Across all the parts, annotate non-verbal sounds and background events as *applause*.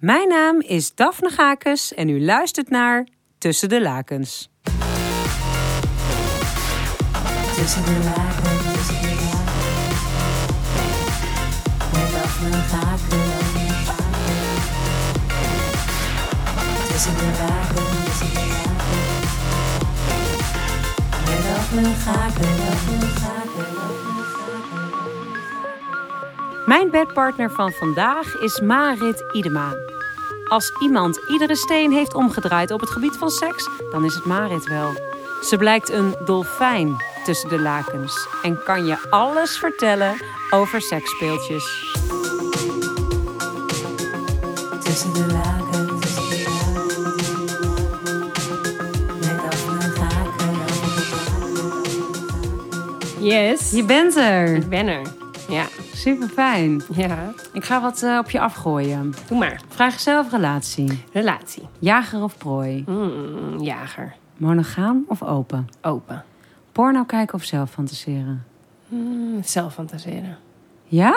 Mijn naam is Daphne Gakes en u luistert naar Tussen de Lakens. Tussen de lakens, tussen de lakens. Met Daphne Gakens. Tussen de lakens, tussen de lakens. Met Daphne Daphne Gakens, Daphne Gakens. Mijn bedpartner van vandaag is Marit Idema. Als iemand iedere steen heeft omgedraaid op het gebied van seks, dan is het Marit wel. Ze blijkt een dolfijn tussen de lakens en kan je alles vertellen over seksspeeltjes. Tussen de lakens, Yes. Je bent er. Ik ben er. Ja. Super fijn. Ja. Ik ga wat eh, op je afgooien. Doe maar. Vraag zelf relatie. Relatie. Jager of prooi? Mm, jager. Monogaam of open? Open. Porno kijken of zelf fantaseren? Mm, zelf fantaseren. Ja?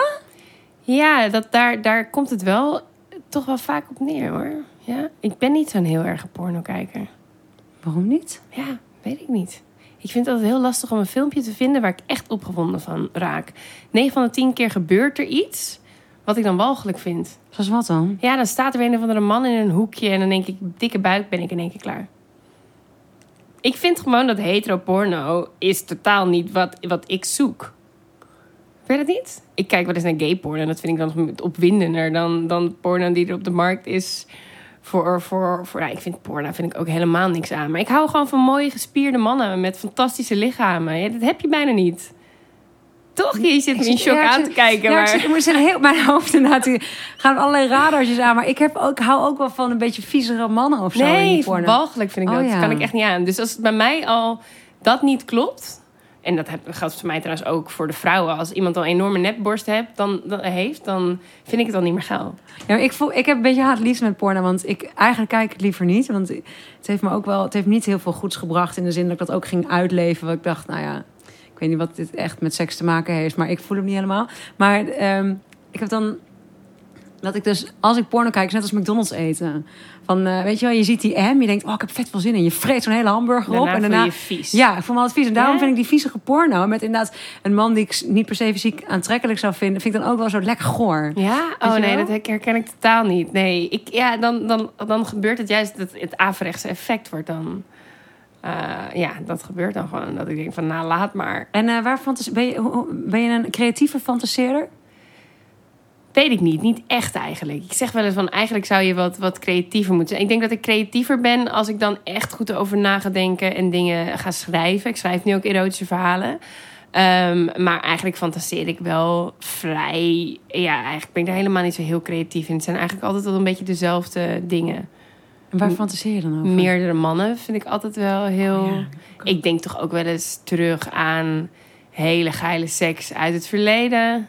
Ja, dat, daar, daar komt het wel toch wel vaak op neer hoor. Ja. Ik ben niet zo'n heel erg pornokijker. Waarom niet? Ja, weet ik niet. Ik vind het altijd heel lastig om een filmpje te vinden waar ik echt opgewonden van raak. 9 van de 10 keer gebeurt er iets wat ik dan walgelijk vind. Zoals wat dan? Ja, dan staat er weer een of andere man in een hoekje en dan denk ik, dikke buik, ben ik in één keer klaar. Ik vind gewoon dat heteroporno is totaal niet wat, wat ik zoek. Weet je dat niet? Ik kijk wel eens naar gay porno en dat vind ik dan opwindender dan, dan porno die er op de markt is. Voor, voor, voor, ja, ik vind porno vind ik ook helemaal niks aan. Maar ik hou gewoon van mooie gespierde mannen met fantastische lichamen. Ja, dat heb je bijna niet. Toch? Je zit me in shock Ja, aan te kijken. Ja, maar... ik zit, er heel, mijn hoofd inderdaad, die gaan allerlei radartjes aan. Maar ik, heb ook, hou ook wel van een beetje viezere mannen of zo Nee, walgelijk vind ik Oh, dat. Dat kan ik echt niet aan. Dus als het bij mij al dat niet klopt... en dat geldt voor mij trouwens ook voor de vrouwen... als iemand al een enorme nepborst hebt, dan, heeft... dan vind ik het al niet meer geil. Ja, ik, voel, ik heb een beetje haat met porno, want ik eigenlijk kijk het liever niet. Want het heeft me ook wel, het heeft niet heel veel goeds gebracht in de zin dat ik dat ook ging uitleven. Want ik dacht, nou ja, ik weet niet wat dit echt met seks te maken heeft, maar ik voel hem niet helemaal. Maar ehm, ik heb dan dat ik dus als ik porno kijk, is net als McDonald's eten. Van, eh, weet je wel, je ziet die M, je denkt, oh, ik heb vet veel zin in. Je vreet zo'n hele hamburger op en daarna je vies. Ja, ik voel me altijd vies. En daarom Ja? vind ik die viezige porno met inderdaad een man die ik niet per se fysiek aantrekkelijk zou vinden, vind ik dan ook wel zo lekker goor. Ja? Weet Oh nee, wel? dat herken ik totaal niet. Nee, ik, ja, dan, dan, dan gebeurt het juist... dat het averechtse effect wordt dan... eh, ja, dat gebeurt dan gewoon. Dat ik denk van, nou, laat maar. En eh, waar fantas- ben, je, ben je een creatieve fantaseerder? Weet ik niet. Niet echt eigenlijk. Ik zeg wel eens van eigenlijk zou je wat, wat creatiever moeten zijn. Ik denk dat ik creatiever ben als ik dan echt goed over na ga denken en dingen ga schrijven. Ik schrijf nu ook erotische verhalen. Ehm, maar eigenlijk fantaseer ik wel vrij. Ja, eigenlijk ben ik daar helemaal niet zo heel creatief in. Het zijn eigenlijk altijd wel een beetje dezelfde dingen. En waar fantaseer je dan over? Meerdere mannen vind ik altijd wel heel. Oh ja, ik denk toch ook wel eens terug aan hele geile seks uit het verleden.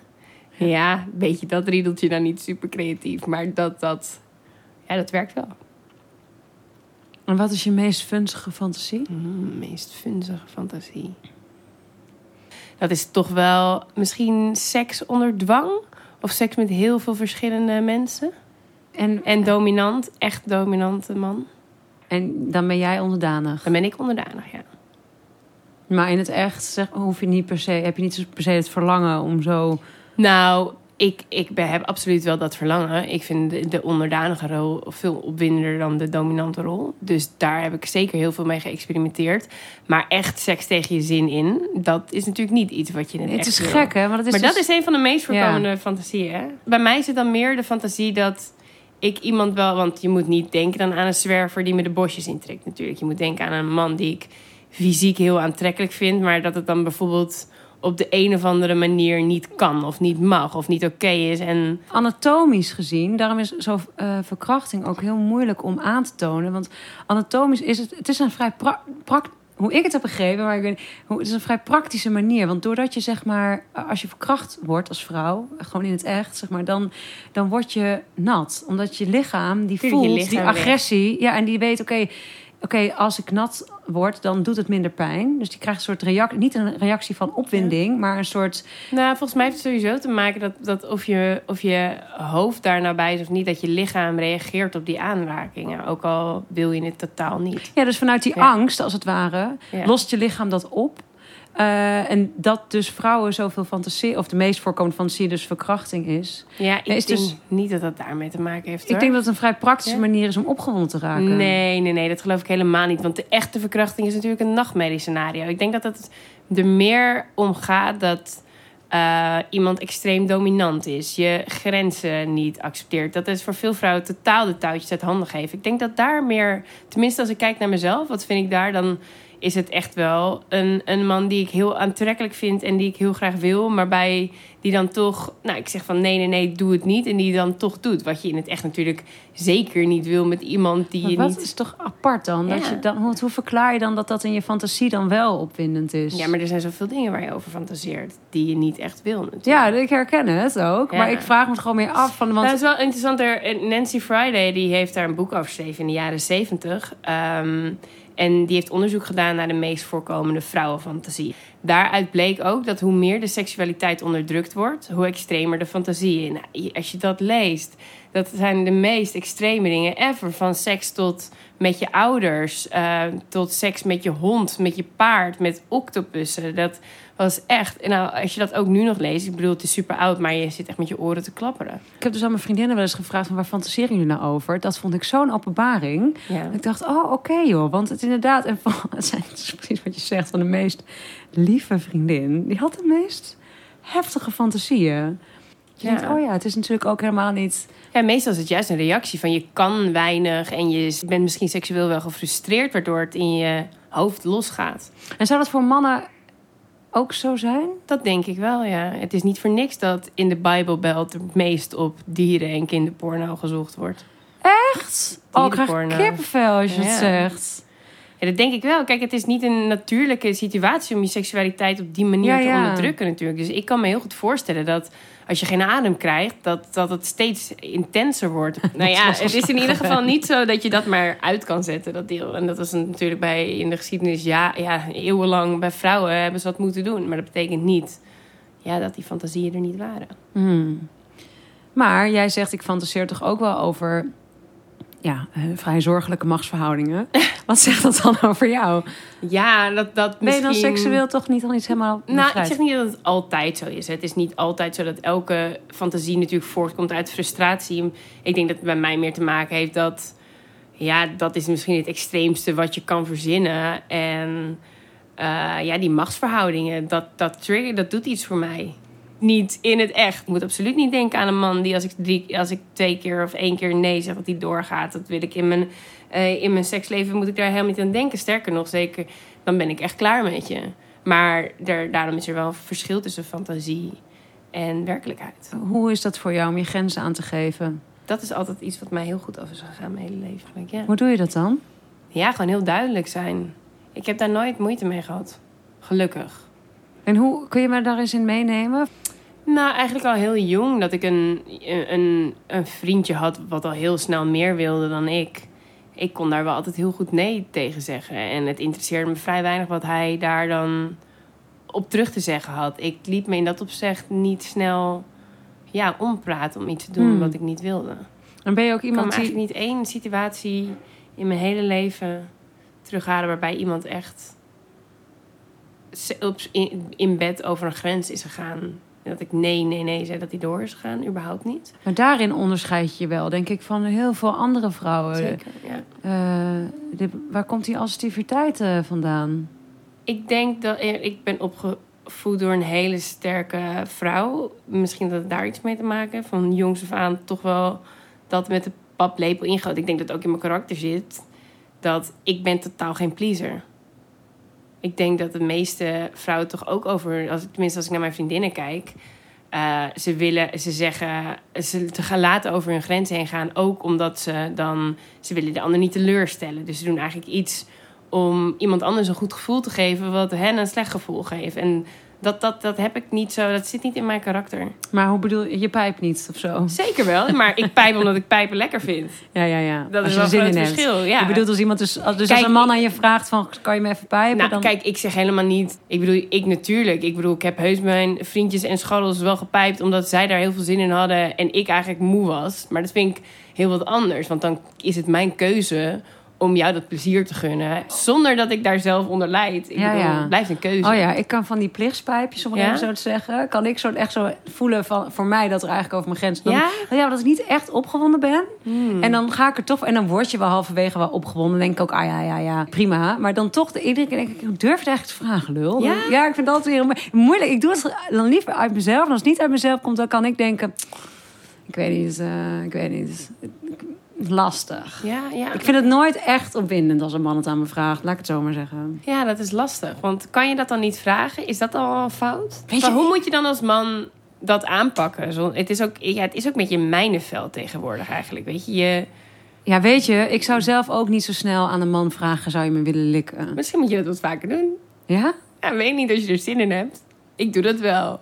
Ja, een beetje dat riedeltje dan niet super creatief. Maar dat, dat, ja, dat werkt wel. En wat is je meest funzige fantasie? Mm, meest funzige fantasie. Dat is toch wel misschien seks onder dwang. Of seks met heel veel verschillende mensen. En, En dominant, echt dominante man. en dan ben jij onderdanig. Dan ben ik onderdanig, ja. Maar in het echt zeg, hoef je niet per se, heb je niet per se het verlangen om zo. Nou, ik, ik ben, heb absoluut wel dat verlangen. Ik vind de, de onderdanige rol veel opwindender dan de dominante rol. Dus daar heb ik zeker heel veel mee geëxperimenteerd. Maar echt seks tegen je zin in, dat is natuurlijk niet iets wat je in het, is wil. gek, hè? Is maar dus- dat is een van de meest voorkomende fantasieën. hè? Bij mij zit dan meer de fantasie dat ik iemand wel... Want je moet niet denken dan aan een zwerver die me de bosjes intrekt natuurlijk. Je moet denken aan een man die ik fysiek heel aantrekkelijk vind... maar dat het dan bijvoorbeeld op de een of andere manier niet kan... of niet mag of niet oké is. En anatomisch gezien, daarom is zo eh, verkrachting ook heel moeilijk om aan te tonen. Want anatomisch is het, het is een vrij pra- prak- hoe ik het heb begrepen, maar ik weet, het is een vrij praktische manier. Want doordat je zeg maar, als je verkracht wordt als vrouw, gewoon in het echt, zeg maar, dan, dan word je nat. Omdat je lichaam die voelt lichaam die weg. agressie, ja, en die weet, oké. Oké, als ik nat word, dan doet het minder pijn. Dus die krijgt een soort reactie, niet een reactie van opwinding, maar een soort. Nou, volgens mij heeft het sowieso te maken dat, dat of, je, of je hoofd daar nou bij is of niet, dat je lichaam reageert op die aanrakingen. Ook al wil je het totaal niet. Ja, dus vanuit die Ja. angst, als het ware, Ja. lost je lichaam dat op. Eh, en dat dus vrouwen zoveel fantasie, of de meest voorkomende fantasie, dus verkrachting is. Ja, ik is denk dus- niet dat dat daarmee te maken heeft. Ik hoor. denk dat het een vrij praktische Ja. manier is om opgewonden te raken. Nee, nee, nee, dat geloof ik helemaal niet. Want de echte verkrachting is natuurlijk een nachtmerriescenario. Ik denk dat het er meer om gaat dat eh, iemand extreem dominant is. Je grenzen niet accepteert. Dat is voor veel vrouwen totaal de touwtjes uit handen geven. Ik denk dat daar meer, tenminste als ik kijk naar mezelf, wat vind ik daar dan... Is het echt wel een, een man die ik heel aantrekkelijk vind en die ik heel graag wil, maar bij die dan toch, nou, ik zeg van nee, nee, nee, doe het niet. En die dan toch doet. Wat je in het echt natuurlijk zeker niet wil met iemand die Maar je wat niet is toch apart dan? Dat je dan hoe, hoe verklaar je dan dat dat in je fantasie dan wel opwindend is? Ja, maar er zijn zoveel dingen waar je over fantaseert die je niet echt wil natuurlijk. Ja, ik herken het ook. Ja. Maar ik vraag me gewoon meer af van... Want Nou, het is wel interessant. Er, Nancy Friday die heeft daar een boek over geschreven in de jaren zeventig. Ehm, en die heeft onderzoek gedaan naar de meest voorkomende vrouwenfantasie. Daaruit bleek ook dat hoe meer de seksualiteit onderdrukt wordt, hoe extremer de fantasie. Nou, als je dat leest, dat zijn de meest extreme dingen ever. Van seks tot met je ouders, eh, tot seks met je hond, met je paard, met octopussen. Dat was echt. En nou, als je dat ook nu nog leest, ik bedoel, het is super oud, maar je zit echt met je oren te klapperen. ik heb dus aan mijn vriendinnen wel eens gevraagd... van waar fantaseren jullie nou over? Dat vond ik zo'n openbaring. Ja. Ik dacht, oh, oké joh. Want het inderdaad... En van, *laughs* het zijn het is precies wat je zegt van de meest lieve vriendin. Die had de meest heftige fantasieën. Je Ja. denkt, oh ja, het is natuurlijk ook helemaal niet... Ja, meestal is het juist een reactie van je kan weinig en je bent misschien seksueel wel gefrustreerd, waardoor het in je hoofd losgaat. En zou dat voor mannen ook zo zijn? Dat denk ik wel, ja. Het is niet voor niks dat in de Bijbelbelt het meest op dieren- en kinderporno gezocht wordt. Echt? Oh, ik krijg Dierenporno. kippenvel als je het zegt. Ja, dat denk ik wel. Kijk, het is niet een natuurlijke situatie om je seksualiteit op die manier Ja, te onderdrukken natuurlijk. Dus ik kan me heel goed voorstellen dat als je geen adem krijgt, dat, dat het steeds intenser wordt. *laughs* nou ja, het is in ieder geval niet zo dat je dat maar uit kan zetten, dat deel. En dat was natuurlijk bij in de geschiedenis, ja, ja eeuwenlang bij vrouwen hebben ze dat moeten doen. Maar dat betekent niet ja, dat die fantasieën er niet waren. Hmm. Maar jij zegt, ik fantaseer toch ook wel over... Ja, eh, vrij zorgelijke machtsverhoudingen. *laughs* Wat zegt dat dan over jou? Ja, dat, dat Ben je dan misschien- seksueel toch niet al iets helemaal Nou, ik zeg niet dat het altijd zo is. Het is niet altijd zo dat elke fantasie natuurlijk voortkomt uit frustratie. Ik denk dat het bij mij meer te maken heeft dat... Ja, dat is misschien het extreemste wat je kan verzinnen. En eh, ja, die machtsverhoudingen, dat, dat trigger, dat doet iets voor mij. Niet in het echt. Ik moet absoluut niet denken aan een man die als ik, drie, als ik twee keer of één keer nee zeg, dat die doorgaat. Dat wil ik in mijn, eh, in mijn seksleven, moet ik daar helemaal niet aan denken. Sterker nog, zeker, dan ben ik echt klaar met je. Maar er, daarom is er wel een verschil tussen fantasie en werkelijkheid. Hoe is dat voor jou om je grenzen aan te geven? Dat is altijd iets wat mij heel goed over is gegaan mijn hele leven. Denk Ja. Hoe doe je dat dan? ja, gewoon heel duidelijk zijn. Ik heb daar nooit moeite mee gehad. Gelukkig. En hoe kun je me daar eens in meenemen? Nou, eigenlijk al heel jong dat ik een, een, een vriendje had wat al heel snel meer wilde dan ik. Ik kon daar wel altijd heel goed nee tegen zeggen. En het interesseerde me vrij weinig wat hij daar dan op terug te zeggen had. Ik liet me in dat opzicht niet snel ja, ompraten om iets te doen Hmm. wat ik niet wilde. Dan ben je ook Ik kan iemand die... eigenlijk niet één situatie in mijn hele leven terughalen waarbij iemand echt in bed over een grens is gegaan. Dat ik nee, nee, nee zei dat hij door is gegaan. Überhaupt niet. Maar daarin onderscheid je wel, denk ik, van heel veel andere vrouwen. Zeker, ja. Eh, de- waar komt die assertiviteit eh, vandaan? Ik denk dat ik ben opgevoed door een hele sterke vrouw. Misschien dat het daar iets mee te maken. Van jongs af aan toch wel dat met de paplepel ingoot. Ik denk dat het ook in mijn karakter zit. Dat ik ben totaal geen pleaser. Ik denk dat de meeste vrouwen toch ook over... Als, tenminste, als ik naar mijn vriendinnen kijk... eh, ze willen, ze zeggen, ze gaan laten over hun grens heen gaan. Ook omdat ze dan, ze willen de ander niet teleurstellen. Dus ze doen eigenlijk iets om iemand anders een goed gevoel te geven, wat hen een slecht gevoel geeft. En Dat, dat, dat heb ik niet zo. Dat zit niet in mijn karakter. Maar hoe bedoel je, je pijp niet of zo? Zeker wel, maar ik pijp omdat ik pijpen lekker vind. Ja, ja, ja. Dat Als is wel een verschil. Ja. Je bedoelt als iemand dus, als, dus Kijk, als een man aan je vraagt van, kan je me even pijpen? Nou, dan... kijk, ik zeg helemaal niet... Ik bedoel, ik natuurlijk. Ik bedoel, ik heb heus mijn vriendjes en scharrels wel gepijpt... omdat zij daar heel veel zin in hadden en ik eigenlijk moe was. Maar dat vind ik heel wat anders. Want dan is het mijn keuze om jou dat plezier te gunnen... zonder dat ik daar zelf onder lijd. Ik Ja, bedoel, ja. het blijft een keuze. Oh ja, ik kan van die plichtspijpjes, om het Ja? even zo te zeggen... kan ik soort echt zo voelen van, voor mij dat er eigenlijk over mijn grens... Dan, Ja? ja, dat ik niet echt opgewonden ben. Hmm. En dan ga ik er toch... En dan word je wel halverwege wel opgewonden. Dan denk ik ook, ah ja, ja, ja, prima. Maar dan toch, de, iedere keer denk ik, ik durf het eigenlijk te vragen, lul. Ja? ja, ik vind dat weer mo- moeilijk. Ik doe het dan liever uit mezelf. En als het niet uit mezelf komt, dan kan ik denken... Ik weet niet, eh, ik weet niet. Lastig. Ja, ja. Ik vind het nooit echt opwindend als een man het aan me vraagt. Laat ik het zo maar zeggen. ja, dat is lastig. Want kan je dat dan niet vragen? Is dat al een fout? Weet Maar je- hoe moet je dan als man dat aanpakken? Zo, het, is ook, ja, het is ook met je mijnenveld tegenwoordig eigenlijk. Weet je, je Ja, weet je, ik zou zelf ook niet zo snel aan een man vragen... zou je me willen likken? misschien moet je dat wat vaker doen. Ja? Ja, weet niet als je er zin in hebt. Ik doe dat wel.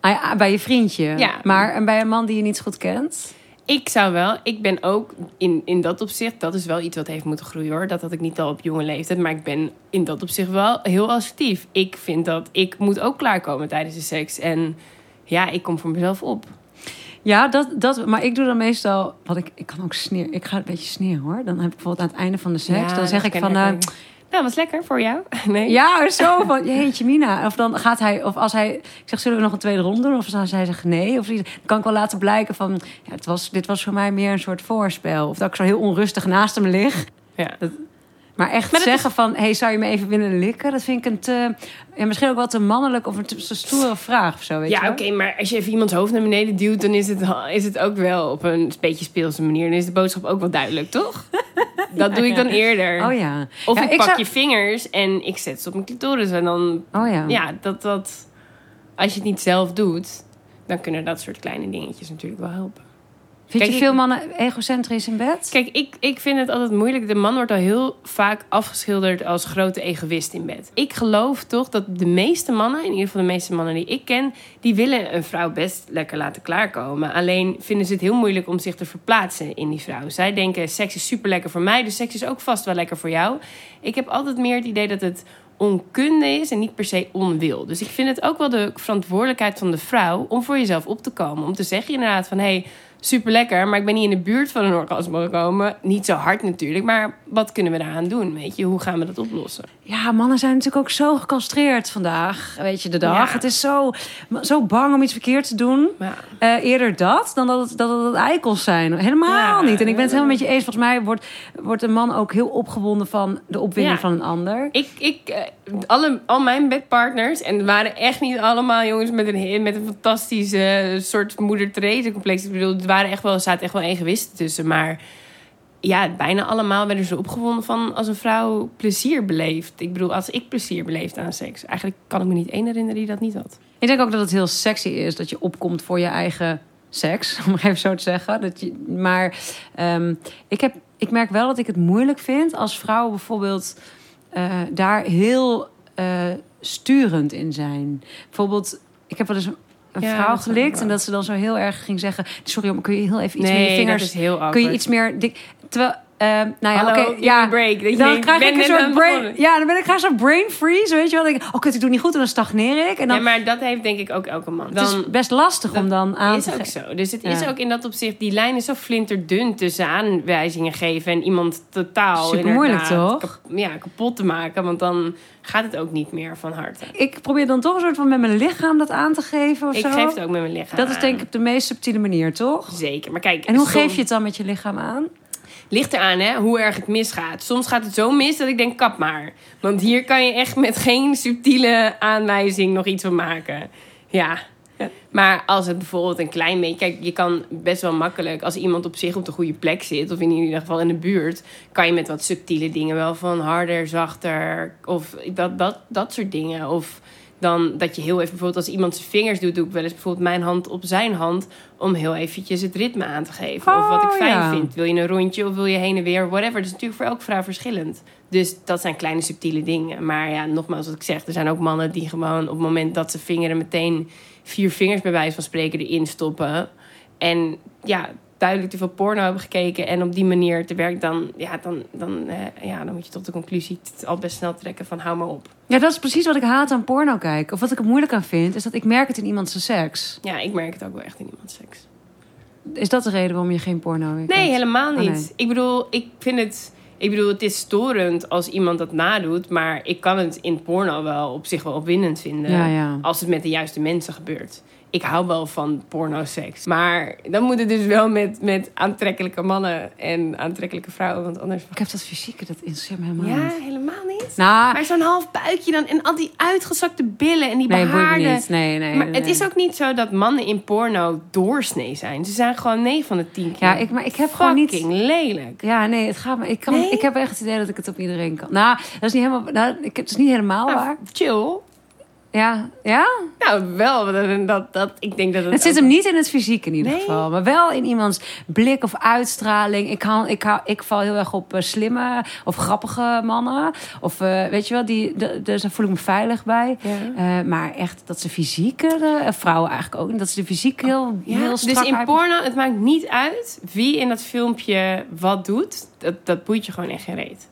Ah ja, bij je vriendje. Ja. Maar en bij een man die je niet zo goed kent? Ik zou wel, ik ben ook in, in dat opzicht, dat is wel iets wat heeft moeten groeien hoor. Dat had ik niet al op jonge leeftijd, maar ik ben in dat opzicht wel heel assertief. Ik vind dat ik moet ook klaarkomen tijdens de seks. En ja, ik kom voor mezelf op. Ja, dat, dat, maar ik doe dan meestal... Wat ik, ik kan ook sneer. Ik ga een beetje sneren hoor. Dan heb ik bijvoorbeeld aan het einde van de seks... Ja, dan zeg ik van... eh, nou, was lekker voor jou? *laughs* Nee. ja, zo van... Jeetje, Mina. Of dan gaat hij... Of als hij... Ik zeg, zullen we nog een tweede ronde doen? Of als hij zegt nee? Of dan kan ik wel laten blijken van... Ja, het was, dit was voor mij meer een soort voorspel. Of dat ik zo heel onrustig naast hem lig. Ja. Maar echt Maar dat zeggen van... hey, zou je me even willen likken? Dat vind ik een te... Ja, misschien ook wel te mannelijk of een te, te stoere vraag of zo, weet je Ja, oké, maar als je even iemands hoofd naar beneden duwt, dan is het, is het ook wel op een beetje speelse manier. Dan is de boodschap ook wel duidelijk, toch? Dat doe ik *laughs* dan eerder. Oh ja. Of Ja, ik pak zou- je vingers en ik zet ze op mijn clitoris. En dan, Oh ja. ja, dat, dat... Als je het niet zelf doet, dan kunnen dat soort kleine dingetjes natuurlijk wel helpen. Vind Kijk, je veel mannen egocentrisch in bed? Kijk, ik, ik vind het altijd moeilijk. De man wordt al heel vaak afgeschilderd als grote egoïst in bed. Ik geloof toch dat de meeste mannen, in ieder geval de meeste mannen die ik ken, die willen een vrouw best lekker laten klaarkomen. Alleen vinden ze het heel moeilijk om zich te verplaatsen in die vrouw. Zij denken, seks is super lekker voor mij, dus seks is ook vast wel lekker voor jou. Ik heb altijd meer het idee dat het onkunde is en niet per se onwil. Dus ik vind het ook wel de verantwoordelijkheid van de vrouw om voor jezelf op te komen. Om te zeggen inderdaad van, hé, hey, super lekker, maar ik ben niet in de buurt van een orgasme gekomen. Niet zo hard natuurlijk, maar wat kunnen we daaraan doen? Weet je, hoe gaan we dat oplossen? Ja, mannen zijn natuurlijk ook zo gecastreerd vandaag, weet je, de dag. Ja. Het is zo, zo bang om iets verkeerd te doen. Ja. Eh, eerder dat dan dat het, dat het eikels zijn. Helemaal Ja. niet. En ik ben het helemaal met je eens. Volgens mij wordt, wordt een man ook heel opgewonden van de opwinding van een ander. Ik, ik, eh, alle, al mijn bedpartners, en het waren echt niet allemaal jongens met een, met een fantastische soort moeder Therese complex. Ik bedoel, waren echt wel, er echt wel egoïsten tussen. Maar ja, bijna allemaal werden ze opgewonden van als een vrouw plezier beleeft. Ik bedoel, als ik plezier beleefde aan seks. Eigenlijk kan ik me niet één herinneren die dat niet had. Ik denk ook dat het heel sexy is dat je opkomt voor je eigen seks, *laughs* om even zo te zeggen. Dat je, maar ehm, ik, heb, ik merk wel dat ik het moeilijk vind als vrouwen bijvoorbeeld eh, daar heel eh, sturend in zijn. Bijvoorbeeld, ik heb wel eens een, Ja, vrouw gelikt en dat ze dan zo heel erg ging zeggen: Sorry, maar kun je heel even iets nee, met je vingers. dat is heel awkward. Kun je iets meer dik. Terwijl, ehm, nou ja, Hallo, ja. break. Dat Dan denkt, krijg ik een soort brain. begonnen. Ja, dan ben ik graag zo'n brain freeze, weet je wel? Dan denk ik, oh kut, ik doe niet goed en dan stagneer ik. En dan Ja, maar dat heeft denk ik ook elke man. het is best lastig om dan aan is te ook zo. Dus het is ook in dat opzicht, die lijn is zo flinterdun tussen aanwijzingen geven en iemand totaal Supermoeilijk, inderdaad toch? ja, kapot te maken. Want dan gaat het ook niet meer van harte. Ik probeer dan toch een soort van met mijn lichaam dat aan te geven of Ik zo. geef het ook met mijn lichaam Dat is denk ik op de meest subtiele manier, toch? Zeker. Maar kijk, En hoe soms- geef je het dan met je lichaam aan? Ligt eraan hè, hoe erg het misgaat. Soms gaat het zo mis dat ik denk, kap maar. Want hier kan je echt met geen subtiele aanwijzing nog iets van maken. Ja. Ja. Maar als het bijvoorbeeld een klein beetje... Kijk, je kan best wel makkelijk... Als iemand op zich op de goede plek zit... of in ieder geval in de buurt... kan je met wat subtiele dingen wel van harder, zachter... of dat, dat, dat soort dingen. Of Dan dat je heel even, bijvoorbeeld als iemand zijn vingers doet, doe ik wel eens bijvoorbeeld mijn hand op zijn hand. Om heel eventjes het ritme aan te geven. of wat ik Oh, fijn ja. vind. Wil je een rondje of wil je heen en weer, whatever. Dat is natuurlijk voor elke vrouw verschillend. Dus dat zijn kleine subtiele dingen. Maar ja, nogmaals wat ik zeg, er zijn ook mannen die gewoon op het moment dat ze vingeren meteen vier vingers bij wijze van spreken erin stoppen. En ja, duidelijk te veel porno hebben gekeken en op die manier te werken, dan, ja, dan, dan, eh, ja, dan moet je tot de conclusie al best snel trekken van hou maar op. Ja, dat is precies wat ik haat aan porno kijken. Of wat ik er moeilijk aan vind, is dat ik merk het in iemands seks. Ja, ik merk het ook wel echt in iemands seks. Is dat de reden waarom je geen porno kijkt? Nee, helemaal Oh, niet. nee. Ik bedoel, ik vind het. Ik bedoel, het is storend als iemand dat nadoet, maar ik kan het in porno wel op zich wel opwindend vinden. Ja, ja. Als het met de juiste mensen gebeurt. Ik hou wel van pornoseks. Maar dan moet het dus wel met, met aantrekkelijke mannen en aantrekkelijke vrouwen. Want anders. Ik heb dat fysieke, dat me helemaal Ja, niet. helemaal niet. Nou, Maar zo'n half buikje dan en al die uitgezakte billen en die nee, behaarden. niet. Nee, nee. Maar nee, het nee. is ook niet zo dat mannen in porno doorsnee zijn. Ze zijn gewoon 9 van de 10 keer. Ja, ik, maar ik heb gewoon niet... Lelijk. Ja, nee, het gaat me. Ik, kan, Nee? ik heb echt het idee dat ik het op iedereen kan. Nou, dat is niet helemaal. Nou, ik, het is niet helemaal Nou, waar. chill. Ja, ja. Nou, wel. Dat, dat, ik denk dat het, Het zit ook- hem niet in het fysiek in ieder Nee. geval, maar wel in iemands blik of uitstraling. Ik, hou, ik, hou, ik val heel erg op eh, slimme of grappige mannen. Of eh, weet je wel, die, de, dus daar voel ik me veilig bij. Ja. Eh, maar echt dat ze fysiek, vrouwen eigenlijk ook, dat ze de fysiek heel, Ja, heel dus in uit- porno, het maakt niet uit wie in dat filmpje wat doet. Dat, dat boeit je gewoon echt geen reet.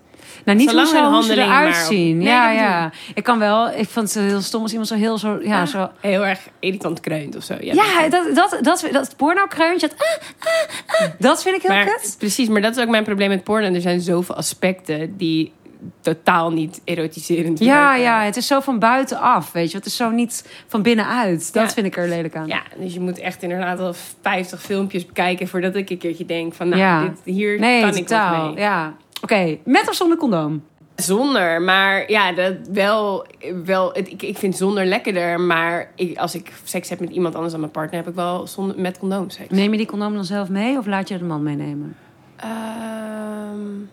Nou, niet Zolang hun hoe ze eruit op- zien. Nee, ja, ja. Ik kan wel, ik vond het heel stom als iemand zo heel zo, ja, Ah. zo. Heel erg irritant kreunt of zo. Ja, Ja, dat, dat, dat, dat, porno-kreuntje, dat, ah, ah, ah, dat vind ik heel maar, kut. Precies, maar dat is ook mijn probleem met porno. Er zijn zoveel aspecten die totaal niet erotiserend Ja, ja, het is zo van buitenaf, weet je. Het is zo niet van binnenuit. Dat Ja. vind ik er lelijk aan. Ja, dus je moet echt inderdaad al 50 filmpjes bekijken voordat ik een keertje denk van, nou, Ja. dit, hier nee, kan ik totaal. wat mee. Ja. Oké, met of zonder condoom? Zonder, maar ja, dat wel, wel het, ik, ik vind zonder lekkerder. Maar ik, als ik seks heb met iemand anders dan mijn partner, heb ik wel zonder, met condoom seks. Neem je die condoom dan zelf mee of laat je de man meenemen? Ehm,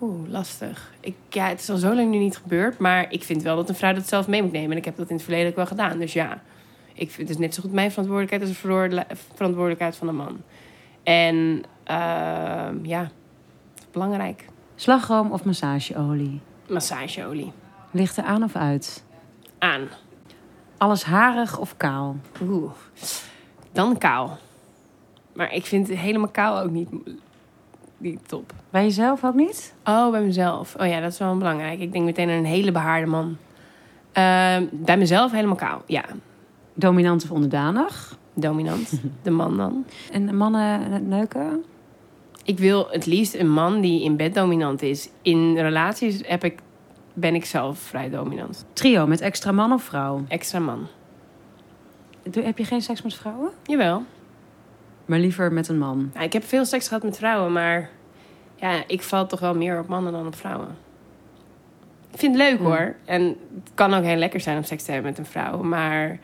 Oeh, lastig. Ik, ja, het is al zo lang nu niet gebeurd, maar ik vind wel dat een vrouw dat zelf mee moet nemen. En ik heb dat in het verleden ook wel gedaan. Dus ja, ik vind het is net zo goed mijn verantwoordelijkheid als de verantwoordelijkheid- van een man. En ehm, ja, belangrijk. Slagroom of massageolie? Massageolie. Ligt er aan of uit? Aan. Alles harig of kaal? Oeh. Dan kaal. Maar ik vind helemaal kaal ook niet, niet top. Bij jezelf ook niet? Oh, bij mezelf. Oh ja, dat is wel belangrijk. Ik denk meteen aan een hele behaarde man. Ehm, bij mezelf helemaal kaal. Ja, Dominant of onderdanig? dominant. *laughs* De man dan. En mannen neuken? Ik wil het liefst een man die in bed dominant is. In relaties heb ik, ben ik zelf vrij dominant. Trio met extra man of vrouw? Extra man. Doe- Heb je geen seks met vrouwen? Jawel. Maar liever met een man. Ik heb veel seks gehad met vrouwen, maar ja, ik val toch wel meer op mannen dan op vrouwen. Ik vind het leuk Hmm. hoor. En het kan ook heel lekker zijn om seks te hebben met een vrouw. Maar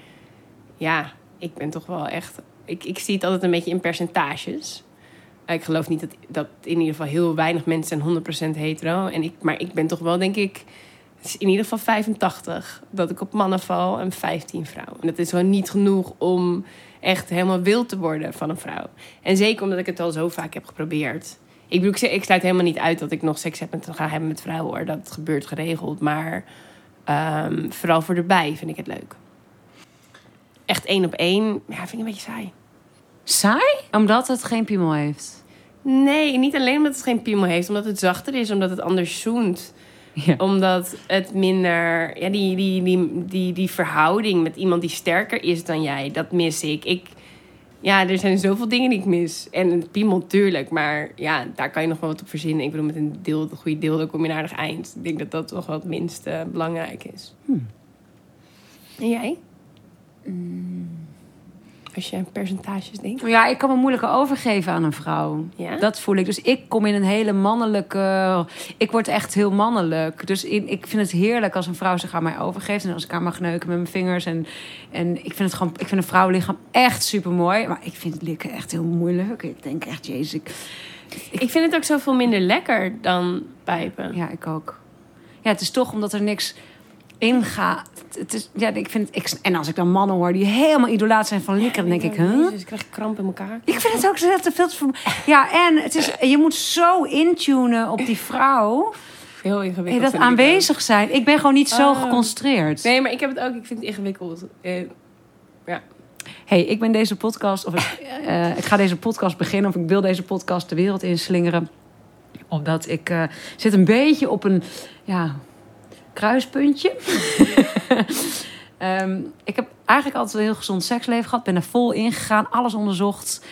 ja, ik ben toch wel echt. Ik, ik zie het altijd een beetje in percentages. Ik geloof niet dat, dat in ieder geval heel weinig mensen zijn 100% hetero. En ik, maar ik ben toch wel, denk ik, in ieder geval 85 dat ik op mannen val en 15 vrouwen. En dat is gewoon niet genoeg om echt helemaal wild te worden van een vrouw. En zeker omdat ik het al zo vaak heb geprobeerd. Ik bedoel, ik, sluit helemaal niet uit dat ik nog seks heb met, ga hebben met vrouwen hoor. Dat gebeurt geregeld. Maar ehm, vooral voor erbij vind ik het leuk. Echt één op één, ja, vind ik een beetje saai. Saai? Omdat het geen piemel heeft. Nee, niet alleen omdat het geen piemel heeft, omdat het zachter is, omdat het anders zoent. Ja. Omdat het minder, ja, die, die, die, die, die verhouding met iemand die sterker is dan jij, dat mis ik. ik. Ja, er zijn zoveel dingen die ik mis. En een piemel, tuurlijk, maar ja, daar kan je nog wel wat op verzinnen. Ik bedoel, met een, deel, een goede deel, dan kom je naar een aardig eind. Ik denk dat dat toch wel het minst belangrijk is. En jij? Als je aan percentages denkt. Ja, ik kan me moeilijker overgeven aan een vrouw. Ja? Dat voel ik. Dus ik kom in een hele mannelijke... Ik word echt heel mannelijk. Dus in- ik vind het heerlijk als een vrouw zich aan mij overgeeft. En als ik haar mag neuken met mijn vingers. En, en ik vind het gewoon... Ik vind een vrouwenlichaam echt super mooi. Maar ik vind het likken echt heel moeilijk. Ik denk echt, jezus. Ik, Ik vind het ook zoveel minder lekker dan pijpen. ja, ik ook. Ja, het is toch omdat er niks inga. Het- is, ja, ik vind, ik, en als ik dan mannen hoor die helemaal idolaat zijn van likken, dan denk ik, huh? Ik krijg kramp in elkaar. Ik vind het ook zo te veel te Ja, en het is, je moet zo intunen op die vrouw. Heel ingewikkeld. Dat aanwezig zijn. Ik ben gewoon niet zo Oh. geconcentreerd. Nee, maar ik heb het ook. Ik vind het ingewikkeld. Eh, hey, ik ben deze podcast, of ik, eh, ik ga deze podcast beginnen, of ik wil deze podcast de wereld inslingeren. Omdat ik eh, zit een beetje op een ja, kruispuntje. *laughs* Ehm, ik heb eigenlijk altijd een heel gezond seksleven gehad. Ben er vol ingegaan, alles onderzocht.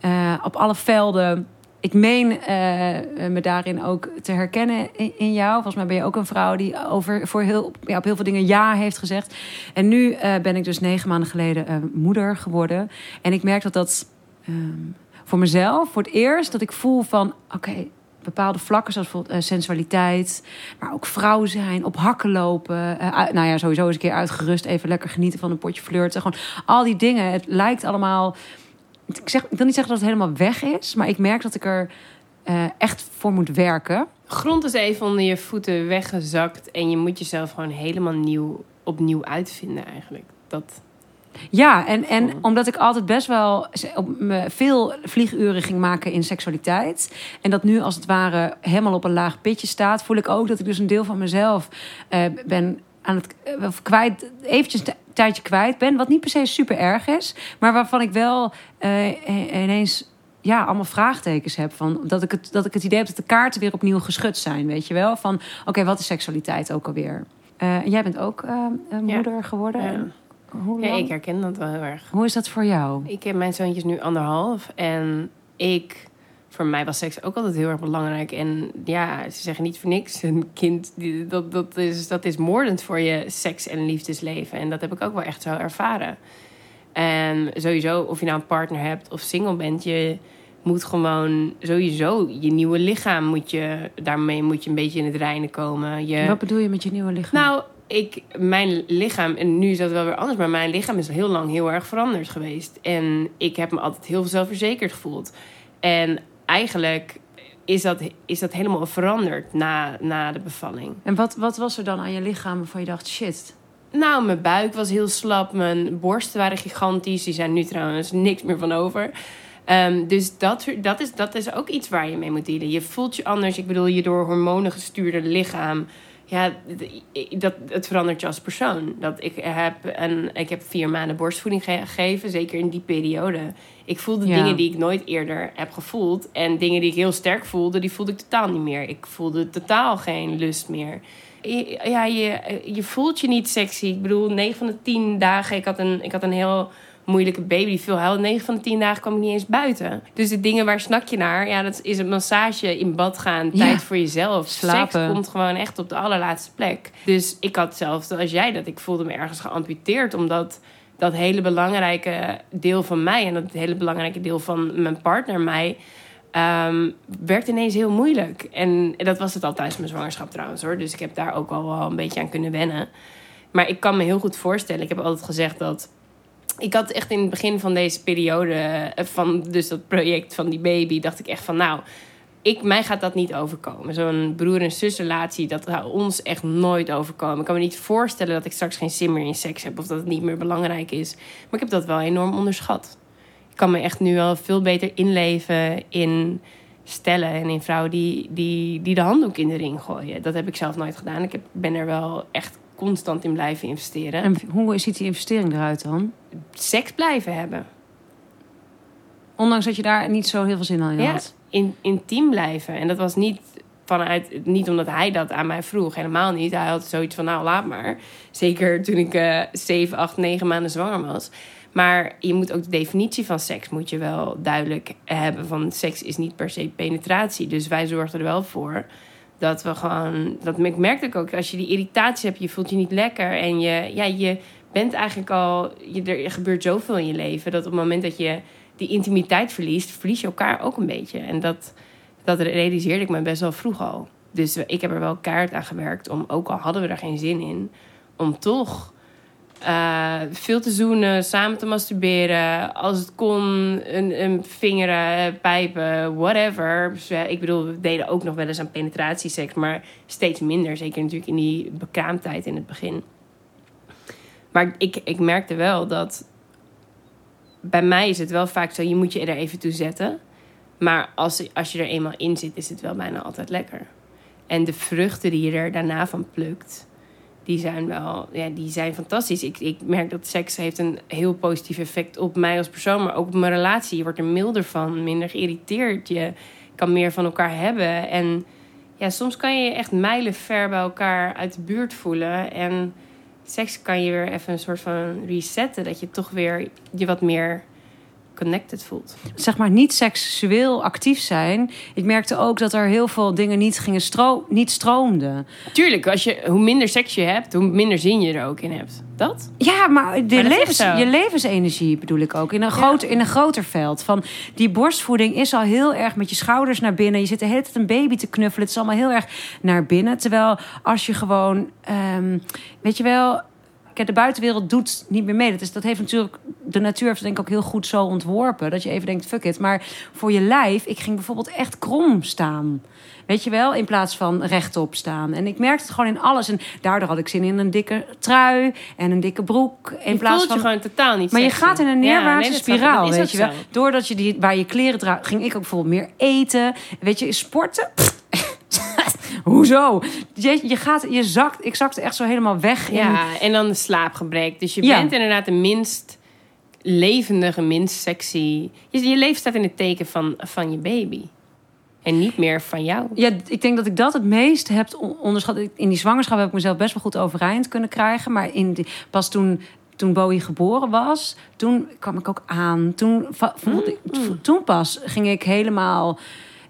eh, op alle velden. Ik meen eh, me daarin ook te herkennen in, in jou. Volgens mij ben je ook een vrouw die over, voor heel, ja, op heel veel dingen ja heeft gezegd. En nu eh, ben ik dus negen maanden geleden moeder geworden. En ik merk dat dat ehm, voor mezelf, voor het eerst, dat ik voel van... oké, bepaalde vlakken zoals bijvoorbeeld eh, sensualiteit... maar ook vrouw zijn, op hakken lopen. eh, nou ja, sowieso eens een keer uitgerust, even lekker genieten van een potje flirten. Gewoon al die dingen. Het lijkt allemaal... Ik, zeg, ik wil niet zeggen dat het helemaal weg is... maar ik merk dat ik er eh, echt voor moet werken. grond is even onder je voeten weggezakt. En je moet jezelf gewoon helemaal nieuw, opnieuw uitvinden eigenlijk. Dat, Ja, en, en omdat ik altijd best wel veel vlieguren ging maken in seksualiteit. En dat nu als het ware helemaal op een laag pitje staat, voel ik ook dat ik dus een deel van mezelf eh, ben aan het eh, kwijt, eventjes een tijdje kwijt ben. Wat niet per se super erg is, maar waarvan ik wel eh, ineens ja, allemaal vraagtekens heb. Van, dat, ik het, dat ik het idee heb dat de kaarten weer opnieuw geschud zijn. Weet je wel? Van oké, wat is seksualiteit ook alweer? En jij bent ook Ja. moeder geworden. Ja. Hoe ja, ik herken dat wel heel erg. hoe is dat voor jou? Ik heb mijn zoontje is nu anderhalf. En ik, voor mij was seks ook altijd heel erg belangrijk. En ja, ze zeggen niet voor niks. Een kind, dat, dat, is, dat is moordend voor je seks- en liefdesleven. En dat heb ik ook wel echt zo ervaren. En sowieso, of je nou een partner hebt of single bent, je moet gewoon sowieso je nieuwe lichaam moet je daarmee moet je een beetje in het reinen komen. Je, Wat bedoel je met je nieuwe lichaam? nou, ik, mijn lichaam, en nu is dat wel weer anders, maar mijn lichaam is heel lang heel erg veranderd geweest. En ik heb me altijd heel zelfverzekerd gevoeld. En eigenlijk is dat, is dat helemaal veranderd na, na de bevalling. En wat, wat was er dan aan je lichaam waarvan je dacht, shit? Nou, mijn buik was heel slap, mijn borsten waren gigantisch. Die zijn nu trouwens niks meer van over. Ehm, dus dat, dat, is, dat is ook iets waar je mee moet dealen. Je voelt je anders. Ik bedoel, je door hormonen gestuurde lichaam. Ja, dat, het verandert je als persoon. Dat ik, heb een, ik heb vier maanden borstvoeding ge- gegeven, zeker in die periode. Ik voelde Ja. dingen die ik nooit eerder heb gevoeld. En dingen die ik heel sterk voelde, die voelde ik totaal niet meer. Ik voelde totaal geen lust meer. Je- Ja, je, je voelt je niet sexy. Ik bedoel, 9 van de 10 dagen, ik had een, ik had een heel moeilijke baby die veel huilde. 9 van de 10 dagen kwam ik niet eens buiten. Dus de dingen waar snak je naar, ja, dat is een massage, in bad gaan, Ja. tijd voor jezelf. Slapen. Seks komt gewoon echt op de allerlaatste plek. Dus ik had hetzelfde als jij dat. Ik voelde me ergens geamputeerd, omdat dat hele belangrijke deel van mij en dat hele belangrijke deel van mijn partner mij. ehm, werd ineens heel moeilijk. En dat was het al tijdens mijn zwangerschap trouwens hoor. Dus ik heb daar ook al wel een beetje aan kunnen wennen. Maar ik kan me heel goed voorstellen. Ik heb altijd gezegd dat. Ik had echt in het begin van deze periode. eh, van dus dat project van die baby. dacht ik echt van nou. Ik, mij gaat dat niet overkomen. Zo'n broer- en zusrelatie, dat gaat ons echt nooit overkomen. Ik kan me niet voorstellen dat ik straks geen zin meer in seks heb. Of dat het niet meer belangrijk is. Maar ik heb dat wel enorm onderschat. Ik kan me echt nu wel veel beter inleven in stellen en in vrouwen die, die, die de handdoek in de ring gooien. Dat heb ik zelf nooit gedaan. Ik heb, ben er wel echt constant in blijven investeren. En hoe ziet die investering eruit dan? Seks blijven hebben. Ondanks dat je daar niet zo heel veel zin aan Ja, had. in, intiem blijven. En dat was niet vanuit, niet omdat hij dat aan mij vroeg. Helemaal niet. Hij had zoiets van, nou laat maar. Zeker toen ik eh 7, 8, 9 maanden zwanger was. Maar je moet ook de definitie van seks moet je wel duidelijk hebben. Van seks is niet per se penetratie. Dus wij zorgden er wel voor dat we gewoon... Dat merkte ik ook, als je die irritatie hebt, je voelt je niet lekker. En je, ja, je bent eigenlijk al... Je, er gebeurt zoveel in je leven, dat op het moment dat je die intimiteit verliest, verlies je elkaar ook een beetje. En dat, dat realiseerde ik me best wel vroeg al. Dus ik heb er wel kaart aan gewerkt om, ook al hadden we er geen zin in, om toch eh, veel te zoenen, samen te masturberen. Als het kon, een, een vingeren, pijpen, whatever. Dus, eh, ik bedoel, we deden ook nog wel eens aan penetratieseks, maar steeds minder. Zeker natuurlijk in die bekraamtijd in het begin. Maar ik, ik merkte wel dat bij mij is het wel vaak zo, je moet je er even toe zetten. Maar als, als je er eenmaal in zit, is het wel bijna altijd lekker. En de vruchten die je er daarna van plukt, die zijn wel, ja, die zijn fantastisch. Ik, ik merk dat seks heeft een heel positief effect op mij als persoon, maar ook op mijn relatie. Je wordt er milder van, minder geïrriteerd. Je kan meer van elkaar hebben. En ja, soms kan je je echt mijlen ver bij elkaar uit de buurt voelen. En seks kan je weer even een soort van resetten. Dat je toch weer je wat meer connected voelt. zeg maar niet seksueel actief zijn. Ik merkte ook dat er heel veel dingen niet gingen stro niet stroomden. Tuurlijk, als je, hoe minder seks je hebt, hoe minder zin je er ook in hebt. Dat? Ja, maar, de Maar levens, je levensenergie bedoel ik ook. In een, groot, in een groter veld. Van die borstvoeding is al heel erg met je schouders naar binnen. Je zit de hele tijd een baby te knuffelen. Het is allemaal heel erg naar binnen. Terwijl als je gewoon, ehm, weet je wel. Kijk, de buitenwereld doet niet meer mee. Dat, is, dat heeft natuurlijk, de natuur heeft denk ik ook heel goed zo ontworpen. Dat je even denkt, fuck it. Maar voor je lijf, ik ging bijvoorbeeld echt krom staan. Weet je wel, in plaats van rechtop staan. En ik merkte het gewoon in alles. En daardoor had ik zin in een dikke trui en een dikke broek. In je plaats voelt van je gewoon totaal niet maar je gaat in een Ja, neerwaartse nee, spiraal, Dat weet je wel. zo. Doordat je die, waar je kleren draagt, ging ik ook bijvoorbeeld meer eten. Weet je, sporten. Hoezo? Je, je gaat, je zakt, ik zakte echt zo helemaal weg. In, Ja, en dan de slaapgebrek. Dus je Ja. bent inderdaad de minst levendige, minst sexy. Je, je leven staat in het teken van, van je baby. En niet meer van jou. Ja, ik denk dat ik dat het meest heb on- onderschat. In die zwangerschap heb ik mezelf best wel goed overeind kunnen krijgen. Maar in die, pas toen, toen Bowie geboren was, toen kwam ik ook aan. Toen, ik, toen pas ging ik helemaal...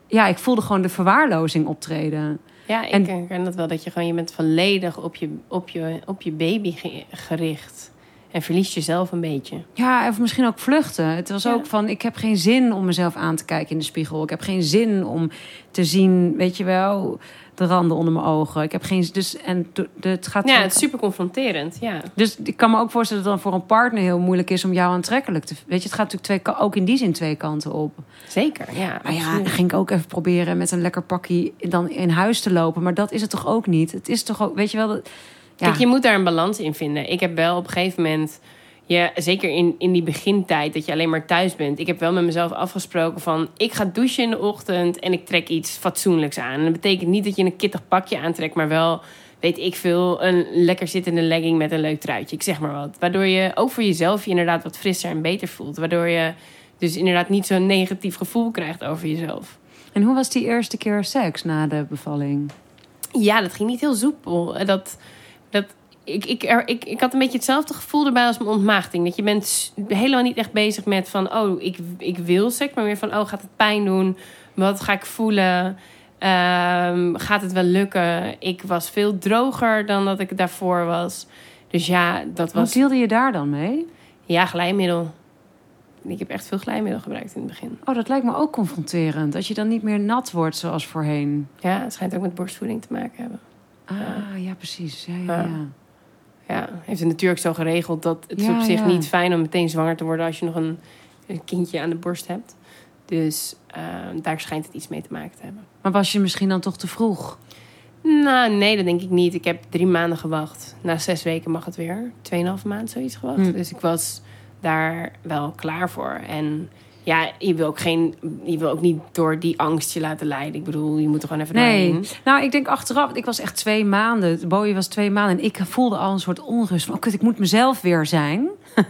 Ja, ik voelde gewoon de verwaarlozing optreden. Ja, ik En- herken dat wel. Dat je gewoon, je bent volledig op je, op je, op je baby ge- gericht. En verliest jezelf een beetje. Ja, of misschien ook vluchten. Het was Ja. ook van, ik heb geen zin om mezelf aan te kijken in de spiegel. Ik heb geen zin om te zien, weet je wel, de randen onder mijn ogen. Ik heb geen... Dus, en het gaat Ja, het is super confronterend. Ja. Dus ik kan me ook voorstellen dat het dan voor een partner heel moeilijk is om jou aantrekkelijk te... Weet je, het gaat natuurlijk twee, ook in die zin twee kanten op. Zeker, ja. Maar ja, absoluut. dan ging ik ook even proberen met een lekker pakje dan in huis te lopen. Maar dat is het toch ook niet? Het is toch ook, weet je wel... Dat, ja. Kijk, je moet daar een balans in vinden. Ik heb wel op een gegeven moment, ja, zeker in, in die begintijd, dat je alleen maar thuis bent. Ik heb wel met mezelf afgesproken van, ik ga douchen in de ochtend en ik trek iets fatsoenlijks aan. En dat betekent niet dat je een kittig pakje aantrekt, maar wel, weet ik veel, een lekker zittende legging met een leuk truitje. Ik zeg maar wat. Waardoor je ook voor jezelf je inderdaad wat frisser en beter voelt. Waardoor je dus inderdaad niet zo'n negatief gevoel krijgt over jezelf. En hoe was die eerste keer seks na de bevalling? Ja, dat ging niet heel soepel. Dat, dat, ik, ik, er, ik, ik had een beetje hetzelfde gevoel erbij als mijn ontmaagding. Dat je bent helemaal niet echt bezig met van... oh, ik, ik wil seks, maar meer van... oh, gaat het pijn doen? Wat ga ik voelen? Ehm, gaat het wel lukken? Ik was veel droger dan dat ik daarvoor was. Dus ja, dat Wat was... deelde je daar dan mee? Ja, glijmiddel. Ik heb echt veel glijmiddel gebruikt in het begin. Oh, dat lijkt me ook confronterend. Dat je dan niet meer nat wordt zoals voorheen. Ja, het schijnt ook met borstvoeding te maken hebben. Ah, ja, precies. Ja, ja, Ja. Ja. Heeft het natuurlijk zo geregeld dat het is op zich ja. niet fijn om meteen zwanger te worden als je nog een, een kindje aan de borst hebt. Dus eh, daar schijnt het iets mee te maken te hebben. Maar was je misschien dan toch te vroeg? Nou, nee, dat denk ik niet. Ik heb drie maanden gewacht. Na zes weken mag het weer. Tweeënhalf maand zoiets gewacht. Hm. Dus ik was daar wel klaar voor. En ja, je wil ook, geen, je wil ook niet door die angst je laten leiden. Ik bedoel, je moet er gewoon even Nee. doorheen. Nou, ik denk achteraf, ik was echt twee maanden. Bowie was twee maanden. En ik voelde al een soort onrust. Van, oh, kut, ik moet mezelf weer zijn. *laughs*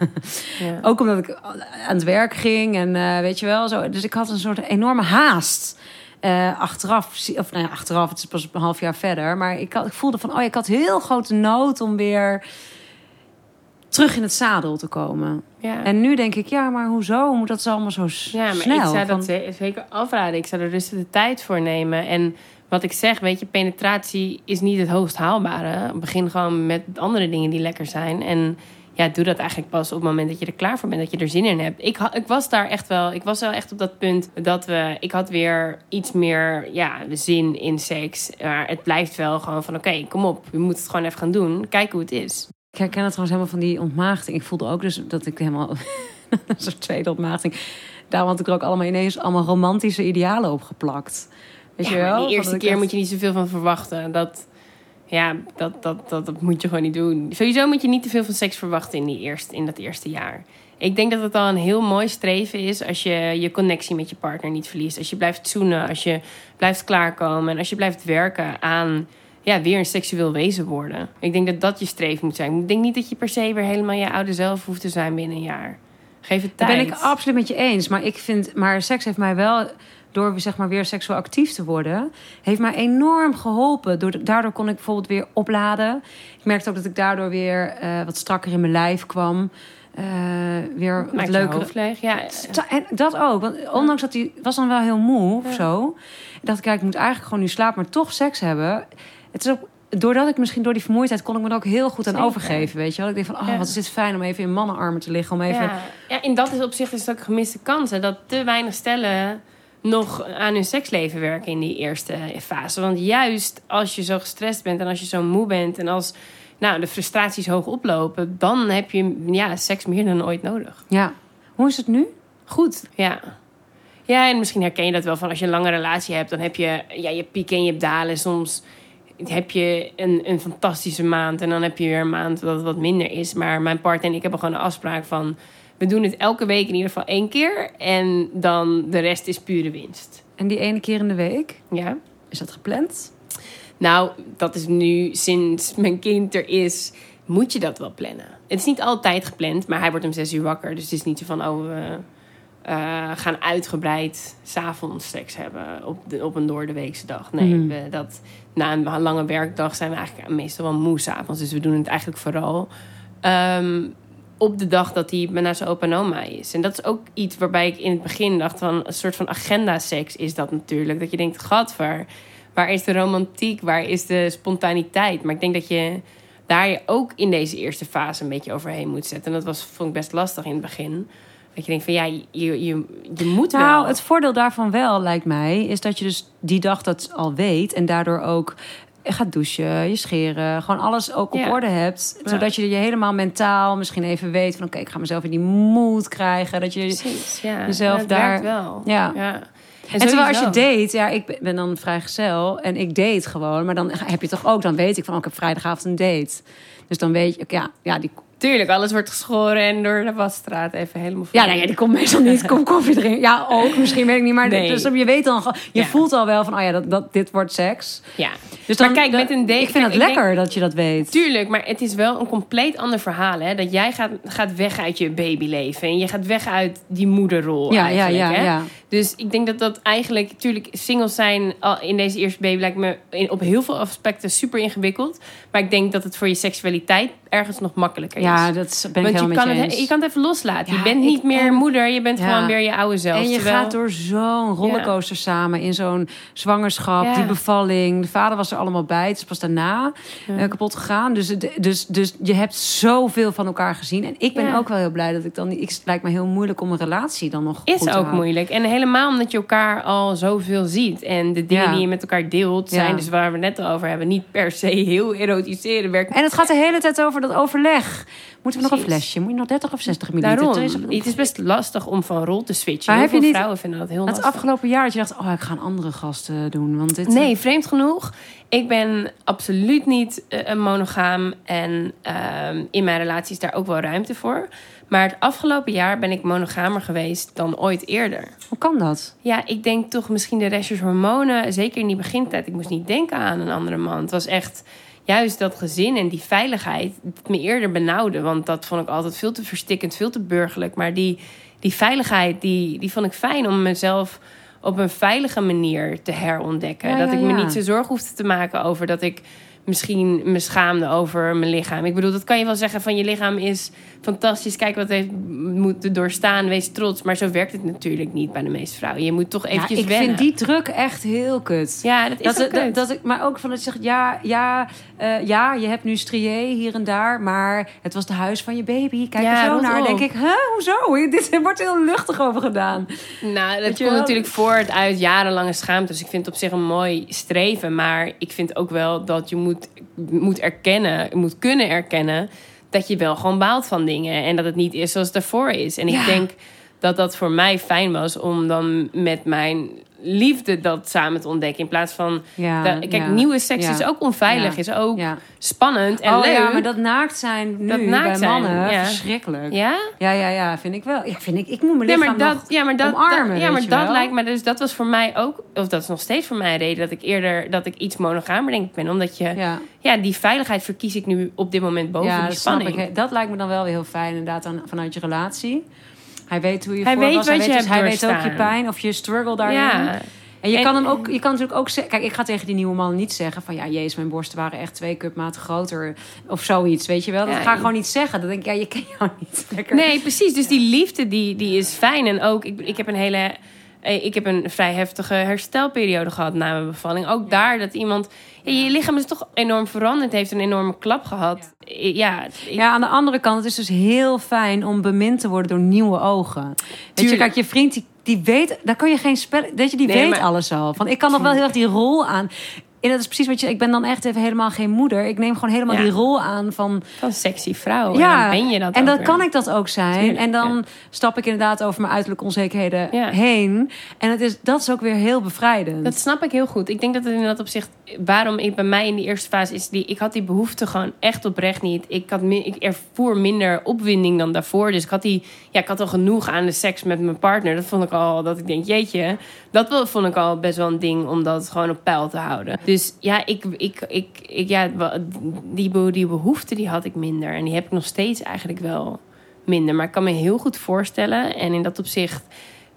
Ja. Ook omdat ik aan het werk ging en eh, weet je wel. Zo. Dus ik had een soort enorme haast. Eh, achteraf, of nou ja, achteraf, het is pas een half jaar verder. Maar ik, had, ik voelde van, oh, ik had heel grote nood om weer terug in het zadel te komen. Ja. En nu denk ik, ja, maar hoezo moet dat zo allemaal zo s- Ja, maar snel? ik zou dat ze- zeker afraden. Ik zou er rustig de tijd voor nemen. En wat ik zeg, weet je, penetratie is niet het hoogst haalbare. Begin gewoon met andere dingen die lekker zijn. En ja, doe dat eigenlijk pas op het moment dat je er klaar voor bent, dat je er zin in hebt. Ik, ik was daar echt wel, ik was wel echt op dat punt dat we, ik had weer iets meer ja, zin in seks. Maar het blijft wel gewoon van, oké, kom op, we moeten het gewoon even gaan doen. Kijken hoe het is. Ik herken het trouwens helemaal van die ontmaagding. Ik voelde ook dus dat ik helemaal *laughs* een soort tweede ontmaagding. Daarom had ik er ook allemaal ineens allemaal romantische idealen op geplakt. Weet je Ja, wel? Van eerste keer moet je niet zoveel van verwachten. Dat, ja, dat, dat, dat, dat moet je gewoon niet doen. Sowieso moet je niet te veel van seks verwachten in, die eerste, in dat eerste jaar. Ik denk dat het al een heel mooi streven is als je je connectie met je partner niet verliest. Als je blijft zoenen, als je blijft klaarkomen en als je blijft werken aan ja, weer een seksueel wezen worden. Ik denk dat dat je streven moet zijn. Ik denk niet dat je per se weer helemaal je oude zelf hoeft te zijn binnen een jaar. Geef het tijd. ben ik absoluut met je eens. Maar ik vind, maar seks heeft mij wel, door zeg maar weer seksueel actief te worden, heeft mij enorm geholpen. Door, daardoor kon ik bijvoorbeeld weer opladen. Ik merkte ook dat ik daardoor weer eh, wat strakker in mijn lijf kwam. Eh, weer wat hoofd leeg. Ja, En dat ook. Want ondanks dat hij was dan wel heel moe of Ja. zo. dacht ik, kijk, ik moet eigenlijk gewoon nu slapen, maar toch seks hebben. Het is ook, doordat ik misschien door die vermoeidheid kon ik me er ook heel goed aan Zeker. overgeven. Weet je wel? Ik denk van, oh, Ja. wat is dit fijn om even in mannenarmen te liggen. Om even... Ja, ja, in dat is opzicht is het ook een gemiste kans. Hè, dat te weinig stellen nog aan hun seksleven werken in die eerste fase. Want juist als je zo gestrest bent en als je zo moe bent... en als nou, de frustraties hoog oplopen... dan heb je ja, seks meer dan ooit nodig. ja. Hoe is het nu? Goed, ja. Ja, en misschien herken je dat wel van als je een lange relatie hebt... dan heb je ja, je pieken en je dalen. Soms heb je een, een fantastische maand en dan heb je weer een maand dat het wat minder is. Maar mijn partner en ik hebben gewoon een afspraak van... we doen het elke week in ieder geval één keer... en dan de rest is pure winst. En die ene keer in de week? Ja? Is dat gepland? Nou, dat is nu sinds mijn kind er is, moet je dat wel plannen. Het is niet altijd gepland, maar hij wordt om zes uur wakker. Dus het is niet zo van, oh, we eh, gaan uitgebreid s'avonds seks hebben op, de, op een door de weekse dag. Nee, Mhm. we, dat, na een lange werkdag zijn we eigenlijk meestal wel moe s'avonds. Dus we doen het eigenlijk vooral ehm, op de dag dat hij naar zijn opa en oma is. En dat is ook iets waarbij ik in het begin dacht van... een soort van agenda-seks is dat natuurlijk. Dat je denkt, gadver, waar is de romantiek? Waar is de spontaniteit? Maar ik denk dat je daar je ook in deze eerste fase een beetje overheen moet zetten. En dat was, vond ik best lastig in het begin. Dat je denkt van ja, je, je, je moet wel. Nou, het voordeel daarvan wel, lijkt mij, is dat je dus die dag dat al weet en daardoor ook gaat douchen, je scheren, gewoon alles ook op Ja. orde hebt, Ja. zodat je je helemaal mentaal misschien even weet van oké, ik ga mezelf in die mood krijgen, dat je Precies, ja. jezelf het daar- wel. Ja. ja. En terwijl als je date, ja, ik ben- ben dan vrijgezel en ik date gewoon, maar dan heb je toch ook, dan weet ik van, oh, ik heb vrijdagavond een date. Dus dan weet je, ja, ja, die, Tuurlijk, alles wordt geschoren en door de wasstraat even helemaal... ja, nee, die komt meestal niet, *laughs* kom koffie drinken. Ja, ook, misschien weet ik niet, maar Nee. dus je weet dan, je Ja. voelt al wel van, oh ja, dat, dat, dit wordt seks. Ja, Dus Maar kijk, met een date- Ik vind het denk- lekker dat je dat weet. tuurlijk, maar het is wel een compleet ander verhaal. Hè? Dat jij gaat, gaat weg uit je babyleven en je gaat weg uit die moederrol Ja, ja, ja, hè? ja. Dus ik denk dat dat eigenlijk... Tuurlijk, singles zijn in deze eerste baby lijkt me in, op heel veel aspecten super ingewikkeld. Maar ik denk dat het voor je seksualiteit ergens nog makkelijker is. Ja, dat ben ik Want je kan, het, eens. je kan het even loslaten. Ja, je bent niet meer en- moeder, je bent Ja. gewoon weer je oude zelf. En je Terwijl- gaat door zo'n rollercoaster samen in zo'n zwangerschap, die bevalling. De vader was er allemaal bij. Het is pas daarna eh, kapot gegaan. Dus, dus, dus je hebt zoveel van elkaar gezien. En ik ben ook wel heel blij dat ik dan... Ik, het lijkt me heel moeilijk om een relatie dan nog goed Is te ook houden. moeilijk. En helemaal omdat je elkaar al zoveel ziet. En de dingen Ja. die je met elkaar deelt zijn, Ja. dus waar we het net over hebben, niet per se heel erotiseren. Werkt En het gaat de hele tijd over dat overleg. Moeten we nog een flesje? Moet je nog 30 of 60 milliliter? Daarom. Het is best lastig om van rol te switchen. Maar heel heb je veel niet- vrouwen vinden dat heel Het lastig. afgelopen jaar dat je dacht... Oh, ik ga een andere gasten doen. Want dit, Nee, vreemd genoeg. Ik ben absoluut niet eh, een monogaam. En ehm, in mijn relatie is daar ook wel ruimte voor. Maar het afgelopen jaar ben ik monogamer geweest dan ooit eerder. Hoe kan dat? Ja, ik denk toch misschien de restjes hormonen. Zeker in die begintijd. Ik moest niet denken aan een andere man. Het was echt juist dat gezin en die veiligheid dat me eerder benauwde. Want dat vond ik altijd veel te verstikkend, veel te burgerlijk. Maar die, die veiligheid, die, die vond ik fijn om mezelf op een veilige manier te herontdekken. Ja, dat ja, ik me ja. niet zo zorgen hoefde te maken over dat ik misschien me schaamde over mijn lichaam. Ik bedoel, dat kan je wel zeggen van je lichaam is fantastisch. Kijk wat het heeft moeten doorstaan. Wees trots. Maar zo werkt het natuurlijk niet bij de meeste vrouwen. Je moet toch eventjes ja, ik wennen. vind die druk echt heel kut. Ja, dat is Dat, ook dat, ik, maar ook van dat je zegt, ja, ja, eh, ja, je hebt nu strié hier en daar, maar het was de huis van je baby. Kijk Ja, er zo naar. op. denk ik, huh, hoezo? *laughs* Dit wordt heel luchtig over gedaan. Nou, dat komt natuurlijk voort uit jarenlange schaamte. Dus ik vind het op zich een mooi streven. Maar ik vind ook wel dat je moet, moet erkennen, moet kunnen erkennen... dat je wel gewoon baalt van dingen. En dat het niet is zoals het daarvoor is. En Ja. ik denk dat dat voor mij fijn was om dan met mijn liefde dat samen te ontdekken. In plaats van. Ja, kijk, ja. nieuwe seks Ja. is ook onveilig, is ook spannend en oh leuk. ja, maar dat naakt zijn nu Dat naakt bij zijn, mannen, verschrikkelijk. Ja? Ja, ja, ja, vind ik wel. Ja, vind ik. Ik moet mijn Nee, lichaam maar dat, ja, maar dat, omarmen, dat- ja, maar dat wel. lijkt me dus dat was voor mij ook, of dat is nog steeds voor mij een reden dat ik eerder dat ik iets monogamer denk ik ben, omdat je ja. Die veiligheid verkies ik nu op dit moment boven die spanning. Dat lijkt me dan wel weer heel fijn, inderdaad, dan, vanuit je relatie. Hij weet hoe je Hij voor weet was. hij je weet, dus- hebt hij weet ook je pijn of je struggle daarin. Ja, En je En- kan hem ook, je kan natuurlijk ook zeggen, kijk, ik ga tegen die nieuwe man niet zeggen van ja, jezus, mijn borsten waren echt twee cupmaten groter of zoiets, weet je wel? Dat Ja, ga ik gewoon niet zeggen. Dan denk ik, ja, je kent jou niet. Lekker. nee, precies. Dus die liefde die, die is fijn en ook ik, ik heb een hele eh, ik heb een vrij heftige herstelperiode gehad na mijn bevalling. Ook daar dat iemand je lichaam is toch enorm veranderd, heeft een enorme klap gehad. Ja, ik- Ja, aan de andere kant, het is dus heel fijn om bemind te worden door nieuwe ogen. Weet je, kijk, je vriend die, die weet, daar kan je geen spel, weet je, die Nee, weet maar- alles al. Van, ik kan nog wel heel erg die rol aan. En dat is precies wat je, ik ben dan echt even helemaal geen moeder. Ik neem gewoon helemaal Ja. die rol aan van, van sexy vrouw. ja, en dan ben je dat en dan kan ik dat ook zijn. Tuurlijk, en dan ja. stap ik inderdaad over mijn uiterlijke onzekerheden Ja. heen. En het is, dat is ook weer heel bevrijdend. Dat snap ik heel goed. Ik denk dat het in dat opzicht... Waarom ik bij mij in die eerste fase is... Die, ik had die behoefte gewoon echt oprecht niet. Ik, had, ik ervoer minder opwinding dan daarvoor. Dus ik had, die, ja, ik had al genoeg aan de seks met mijn partner. Dat vond ik al... Dat ik denk, jeetje... Dat vond ik al best wel een ding om dat gewoon op peil te houden. Dus ja, ik, ik, ik, ik, ja die, be- die behoefte die had ik minder. En die heb ik nog steeds eigenlijk wel minder. Maar ik kan me heel goed voorstellen. En in dat opzicht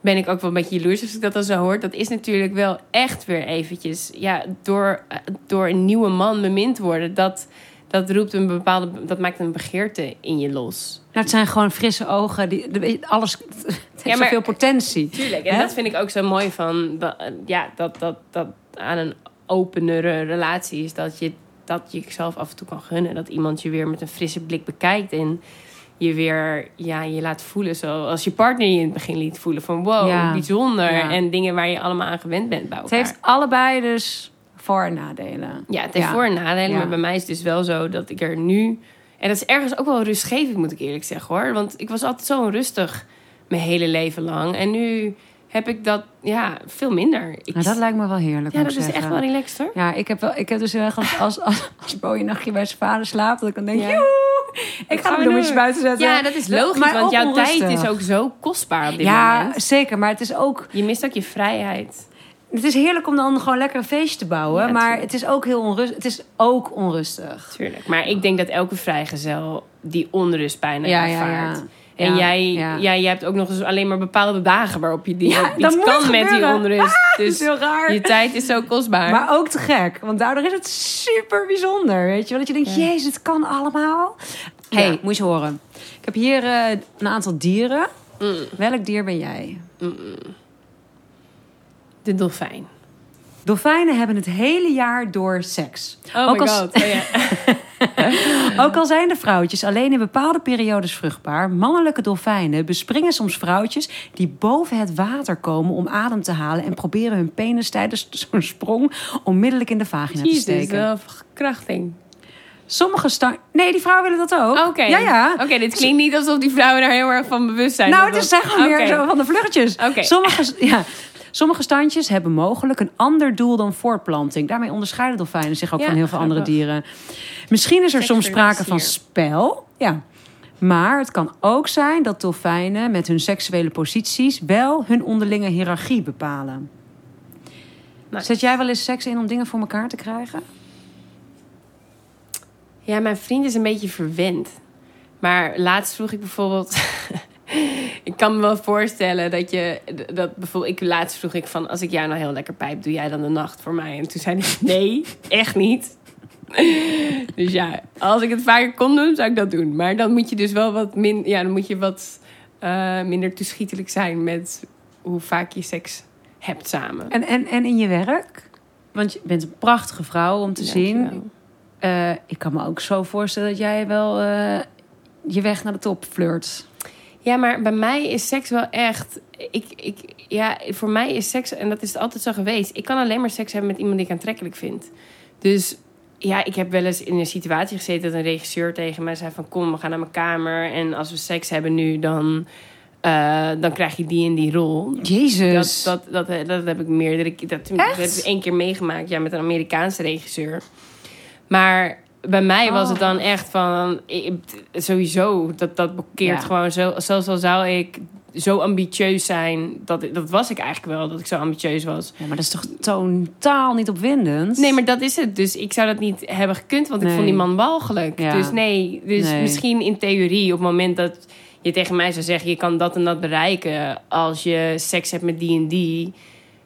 ben ik ook wel een beetje jaloers als ik dat dan zo hoor. Dat is natuurlijk wel echt weer eventjes... Ja, door, door een nieuwe man bemind worden... Dat, dat roept een bepaalde... Dat maakt een begeerte in je los. Nou, het zijn gewoon frisse ogen. Die, de- alles, *laughs* het heeft Ja, maar- zoveel potentie. Tuurlijk. En dat vind ik ook zo mooi van... Dat, ja, dat, dat, dat aan een openere relatie is... Dat je, dat je jezelf af en toe kan gunnen. Dat iemand je weer met een frisse blik bekijkt... En je weer ja, je laat voelen zoals je partner je in het begin liet voelen. Van wow, Ja. bijzonder. Ja. En dingen waar je allemaal aan gewend bent bij Het elkaar. heeft allebei dus voor- en nadelen. Ja, het heeft Ja. voor- en nadelen. Maar bij mij is het dus wel zo dat ik er nu... En dat is ergens ook wel rustgevend, moet ik eerlijk zeggen hoor. Want ik was altijd zo onrustig mijn hele leven lang. En nu heb ik dat ja, veel minder. Ik, Nou, dat lijkt me wel heerlijk. ja, dat is echt wel relaxed hoor. Ja, ik heb, wel, ik heb dus heel erg als, als, als, als een nachtje bij zijn vader slaapt, dat ik dan denk, Ja. ik ga gaan de we bloemetjes buiten zetten. Ja, dat is logisch, Maar want jouw tijd is ook zo kostbaar op dit Ja, moment. zeker. Maar het is ook, Je mist ook je vrijheid. Het is heerlijk om dan gewoon lekker een feestje te bouwen. Ja, maar het is ook heel onrustig. Het is ook onrustig. Tuurlijk. Maar ik denk dat elke vrijgezel die onrust bijna Ja, ervaart. ja. En jij, jij hebt ook nog eens alleen maar bepaalde dagen waarop je die iets kan met die onrust. Dat is Dus heel raar. je tijd is zo kostbaar. Maar ook te gek. Want daardoor is het super bijzonder. Weet je wel? Dat je denkt, jezus, het kan allemaal. hey, moet je horen. Ik heb hier eh, een aantal dieren. Mm, Welk dier ben jij? De dolfijn. Dolfijnen hebben het hele jaar door seks. Oh Ook my als- god. Oh. *laughs* Ook al zijn de vrouwtjes alleen in bepaalde periodes vruchtbaar, mannelijke dolfijnen bespringen soms vrouwtjes die boven het water komen om adem te halen en proberen hun penis tijdens *laughs* zo'n sprong onmiddellijk in de vagina te Jezus, steken. verkrachting. Sommige star... Nee, die vrouwen willen dat ook. Oké. Ja, ja. Oké, dit klinkt niet alsof die vrouwen daar heel erg van bewust zijn. Nou, het is zeg maar meer zo van de vluggetjes. Oké. Sommige, ja, sommige standjes hebben mogelijk een ander doel dan voortplanting. Daarmee onderscheiden dolfijnen zich ook Ja, van heel veel andere dieren. Misschien is er soms sprake van spel. Ja. Maar het kan ook zijn dat dolfijnen met hun seksuele posities wel hun onderlinge hiërarchie bepalen. Zet jij wel eens seks in om dingen voor elkaar te krijgen? Ja, mijn vriend is een beetje verwend. Maar laatst vroeg ik bijvoorbeeld... *laughs* *laughs* ik kan me wel voorstellen dat je... Dat bijvoorbeeld, ik, laatst vroeg ik van... Als ik jou nou heel lekker pijp, doe jij dan de nacht voor mij? En toen zei hij, *laughs* nee, echt niet. *laughs* dus ja, als ik het vaker kon doen, zou ik dat doen. Maar dan moet je dus wel wat, min, ja, dan moet je wat eh, minder toeschietelijk zijn... met hoe vaak je seks hebt samen. En, en, en in je werk? Want je bent een prachtige vrouw om te zien. Eh, ik kan me ook zo voorstellen dat jij wel eh, je weg naar de top flirt. Ja, maar bij mij is seks wel echt. Ik, ik, ja, voor mij is seks, en dat is het altijd zo geweest. Ik kan alleen maar seks hebben met iemand die ik aantrekkelijk vind. Dus Ja, ik heb wel eens in een situatie gezeten dat een regisseur tegen mij zei van... kom, we gaan naar mijn kamer en als we seks hebben nu, dan, eh, dan krijg je die en die rol. Jezus. Dat, dat, dat, dat heb ik meerdere keer... Dat, dat heb ik één keer meegemaakt, ja, met een Amerikaanse regisseur. Maar bij mij was het dan Oh. echt van... sowieso, dat, dat blokkeert Ja. gewoon zo... Zelfs al zou ik zo ambitieus zijn... Dat, dat was ik eigenlijk wel, dat ik zo ambitieus was. Ja, maar dat is toch totaal niet opwindend? Nee, maar dat is het. Dus ik zou dat niet hebben gekund, want ik vond die man walgelijk. Ja. Dus nee, dus Nee. misschien in theorie, op het moment dat je tegen mij zou zeggen... je kan dat en dat bereiken als je seks hebt met die en die...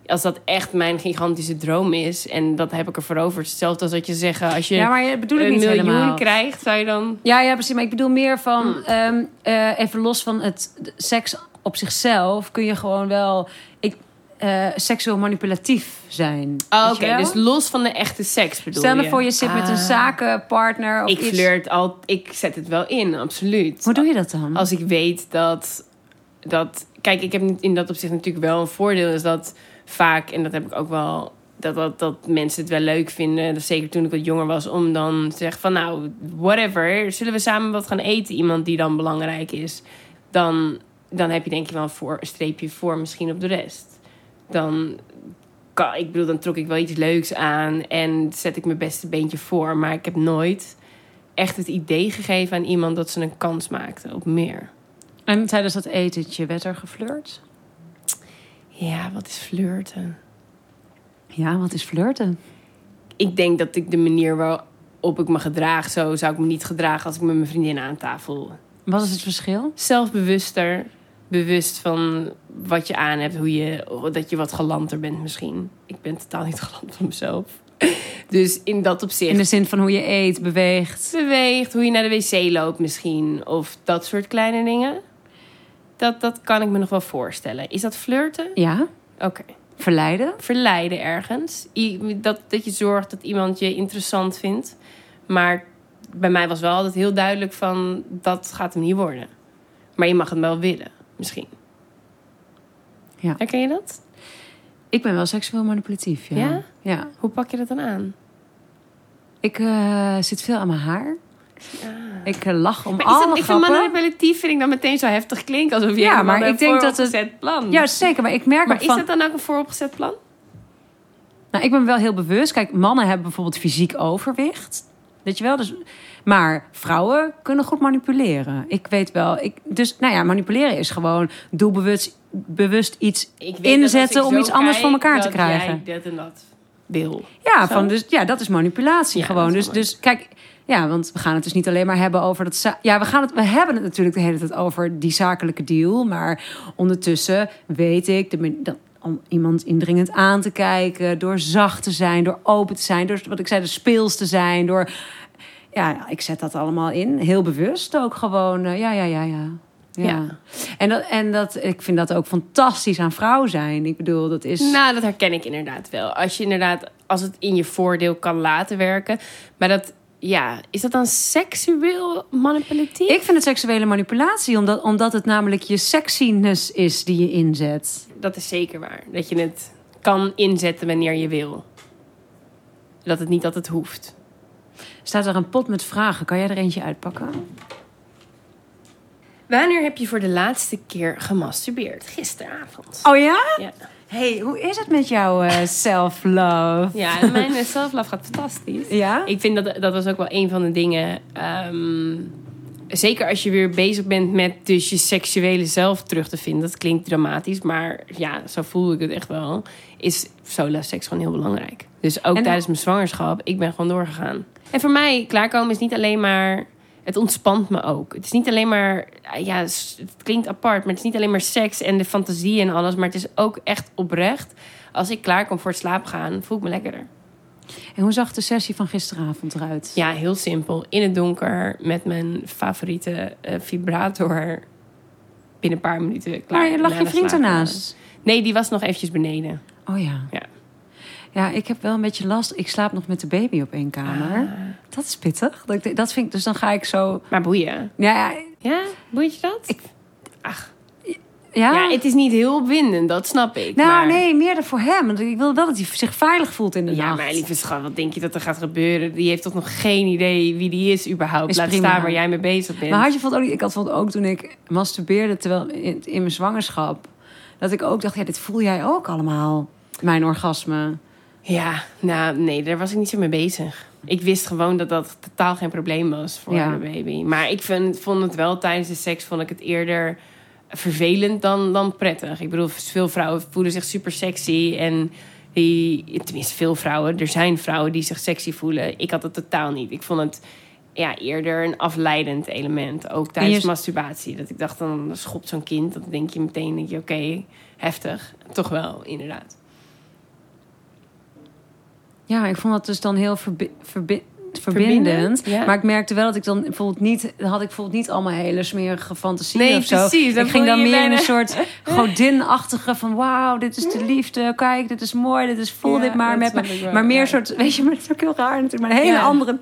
Als dat echt mijn gigantische droom is en dat heb ik ervoor over. Hetzelfde als dat je zeggen, als je Ja, maar je bedoel ik een niet miljoen helemaal. krijgt, zou je dan... Ja, ja, precies. Maar ik bedoel meer van... ehm, eh, even los van het seks op zichzelf... kun je gewoon wel ik, eh, seksueel manipulatief zijn. Oh, Weet oké. Dus los van de echte seks bedoel Stel je? je voor, je zit met een Ah. zakenpartner of Ik iets. flirt al... Ik zet het wel in, absoluut. Hoe doe je dat dan? Als ik weet dat, dat. Kijk, ik heb in dat opzicht natuurlijk wel een voordeel. Is dat vaak, en dat heb ik ook wel. Dat, dat, dat mensen het wel leuk vinden. Dat zeker toen ik wat jonger was. Om dan te zeggen van nou, whatever. Zullen we samen wat gaan eten? Iemand die dan belangrijk is. Dan, dan heb je denk ik wel een, voor, streepje voor misschien op de rest. Dan. Kan, ik bedoel, dan trok ik wel iets leuks aan. En zet ik mijn beste beentje voor. Maar ik heb nooit echt het idee gegeven aan iemand dat ze een kans maakte op meer. En tijdens dat etentje werd er geflirt? Ja, wat is flirten? Ja, wat is flirten? Ik denk dat ik de manier waarop ik me gedraag, zo zou ik me niet gedragen als ik met mijn vriendin aan tafel. Wat is het verschil? Zelfbewuster, bewust van wat je aan hebt, hoe je, dat je wat galanter bent misschien. Ik ben totaal niet *laughs* galant van mezelf. Dus in dat opzicht. In de zin van hoe je eet, beweegt. beweegt, hoe je naar de wc loopt misschien. Of dat soort kleine dingen. Dat, dat kan ik me nog wel voorstellen. Is dat flirten? Ja, Oké. verleiden. verleiden ergens. I- Dat, dat je zorgt dat iemand je interessant vindt. Maar bij mij was wel altijd heel duidelijk van... dat gaat hem niet worden. Maar je mag het wel willen, misschien. Ja. Herken je dat? Ik ben wel seksueel manipulatief, ja. Ja? Ja. Hoe pak je dat dan aan? Ik eh, zit veel aan mijn haar. Ik eh, lach om Maar is alle dat, ik vind grappen. manipulatief vind ik dan meteen zo heftig klinken... alsof je Ja, maar een ik denk dat het- plan... Ja, zeker. Maar ik merk maar is van... dat dan ook een vooropgezet plan? Nou, ik ben wel heel bewust. Kijk, mannen hebben bijvoorbeeld fysiek overwicht. Weet je wel? Dus, maar vrouwen kunnen goed manipuleren. Ik weet wel. Ik, dus, nou ja, manipuleren is gewoon doelbewust bewust iets inzetten om iets anders voor elkaar te krijgen. jij dat en dat wil. Ja, Zo? van, dus, ja, dat is manipulatie Ja, gewoon. Dus, dus kijk, ja, want we gaan het dus niet alleen maar hebben over dat. Ja, we, gaan het, we hebben het natuurlijk de hele tijd over die zakelijke deal. Maar ondertussen weet ik de, dat, om iemand indringend aan te kijken, door zacht te zijn, door open te zijn, door wat ik zei, de speels te zijn, door. Ja, ik zet dat allemaal in. Heel bewust ook gewoon. eh, ja, ja, ja, ja. Ja. Ja. En, dat, en dat, ik vind dat ook fantastisch aan vrouw zijn. Ik bedoel, dat is. Nou, dat herken ik inderdaad wel. Als je inderdaad, als het in je voordeel kan laten werken. Maar dat, ja, is dat dan seksueel manipulatief? Ik vind het seksuele manipulatie, omdat, omdat het namelijk je sexiness is die je inzet. Dat is zeker waar. Dat je het kan inzetten wanneer je wil. Dat het niet altijd hoeft. Staat er een pot met vragen? Kan jij er eentje uitpakken? Wanneer heb je voor de laatste keer gemasturbeerd? Gisteravond. Oh ja? Ja, hey, hoe is het met jouw eh, *laughs* self-love? ja mijn eh, self-love gaat fantastisch. Ja? Ik vind dat dat was ook wel een van de dingen. ehm, zeker als je weer bezig bent met dus je seksuele zelf terug te vinden. Dat klinkt dramatisch, maar ja, zo voel ik het echt wel. Is solo seks gewoon heel belangrijk. Dus ook En- tijdens mijn zwangerschap, ik ben gewoon doorgegaan. En voor mij, klaarkomen is niet alleen maar. Het ontspant me ook. Het is niet alleen maar. Ja, het klinkt apart, maar het is niet alleen maar seks en de fantasie en alles. Maar het is ook echt oprecht. Als ik klaarkom voor het slapen gaan, voel ik me lekkerder. En hoe zag de sessie van gisteravond eruit? Ja, heel simpel. In het donker met mijn favoriete eh, vibrator. Binnen een paar minuten klaar. maar lag Na je vriend slaap. ernaast? Nee, die was nog eventjes beneden. Oh ja. Ja. Ja, ik heb wel een beetje last. Ik slaap nog met de baby op één kamer. Ah. Dat is pittig. Dat, vind ik, dus dan ga ik zo... Maar boeien. Ja, ja, Ja, boeit je dat? Ik- Ach, Ja, Ja, het is niet heel opwindend, dat snap ik. nou maar... nee, meer voor hem. Ik wil wel dat hij zich veilig voelt in de Ja, nacht. maar lieve schat, wat denk je dat er gaat gebeuren? Die heeft toch nog geen idee wie die is überhaupt. Is Laat prima. staan waar jij mee bezig bent. Maar had je bijvoorbeeld ook. Ik had bijvoorbeeld ook toen ik masturbeerde terwijl in, in mijn zwangerschap... dat ik ook dacht, ja, dit voel jij ook allemaal. Mijn orgasme. Ja, nou nee, daar was ik niet zo mee bezig. Ik wist gewoon dat dat totaal geen probleem was voor Ja. de baby. Maar ik vind, vond het wel tijdens de seks vond ik het eerder vervelend dan, dan prettig. Ik bedoel, veel vrouwen voelen zich super sexy en die, tenminste veel vrouwen, er zijn vrouwen die zich sexy voelen. Ik had het totaal niet. Ik vond het ja, eerder een afleidend element, ook tijdens je- masturbatie. Dat ik dacht, dan schopt zo'n kind, dan denk je meteen, denk je, oké, heftig. Toch wel, inderdaad. Ja, ik vond dat dus dan heel verbi- verbi- Verbindend, ja. Maar ik merkte wel dat ik dan bijvoorbeeld niet... had ik bijvoorbeeld niet allemaal hele smerige fantasieën Nee, of zo. precies, dan Ik ging dan meer in een soort *laughs* godinachtige van... wauw, dit is de liefde. Kijk, dit is mooi. Dit is voel Ja, dit maar met me. Maar meer ja. soort... Weet je, maar het is ook heel raar natuurlijk. Maar een hele andere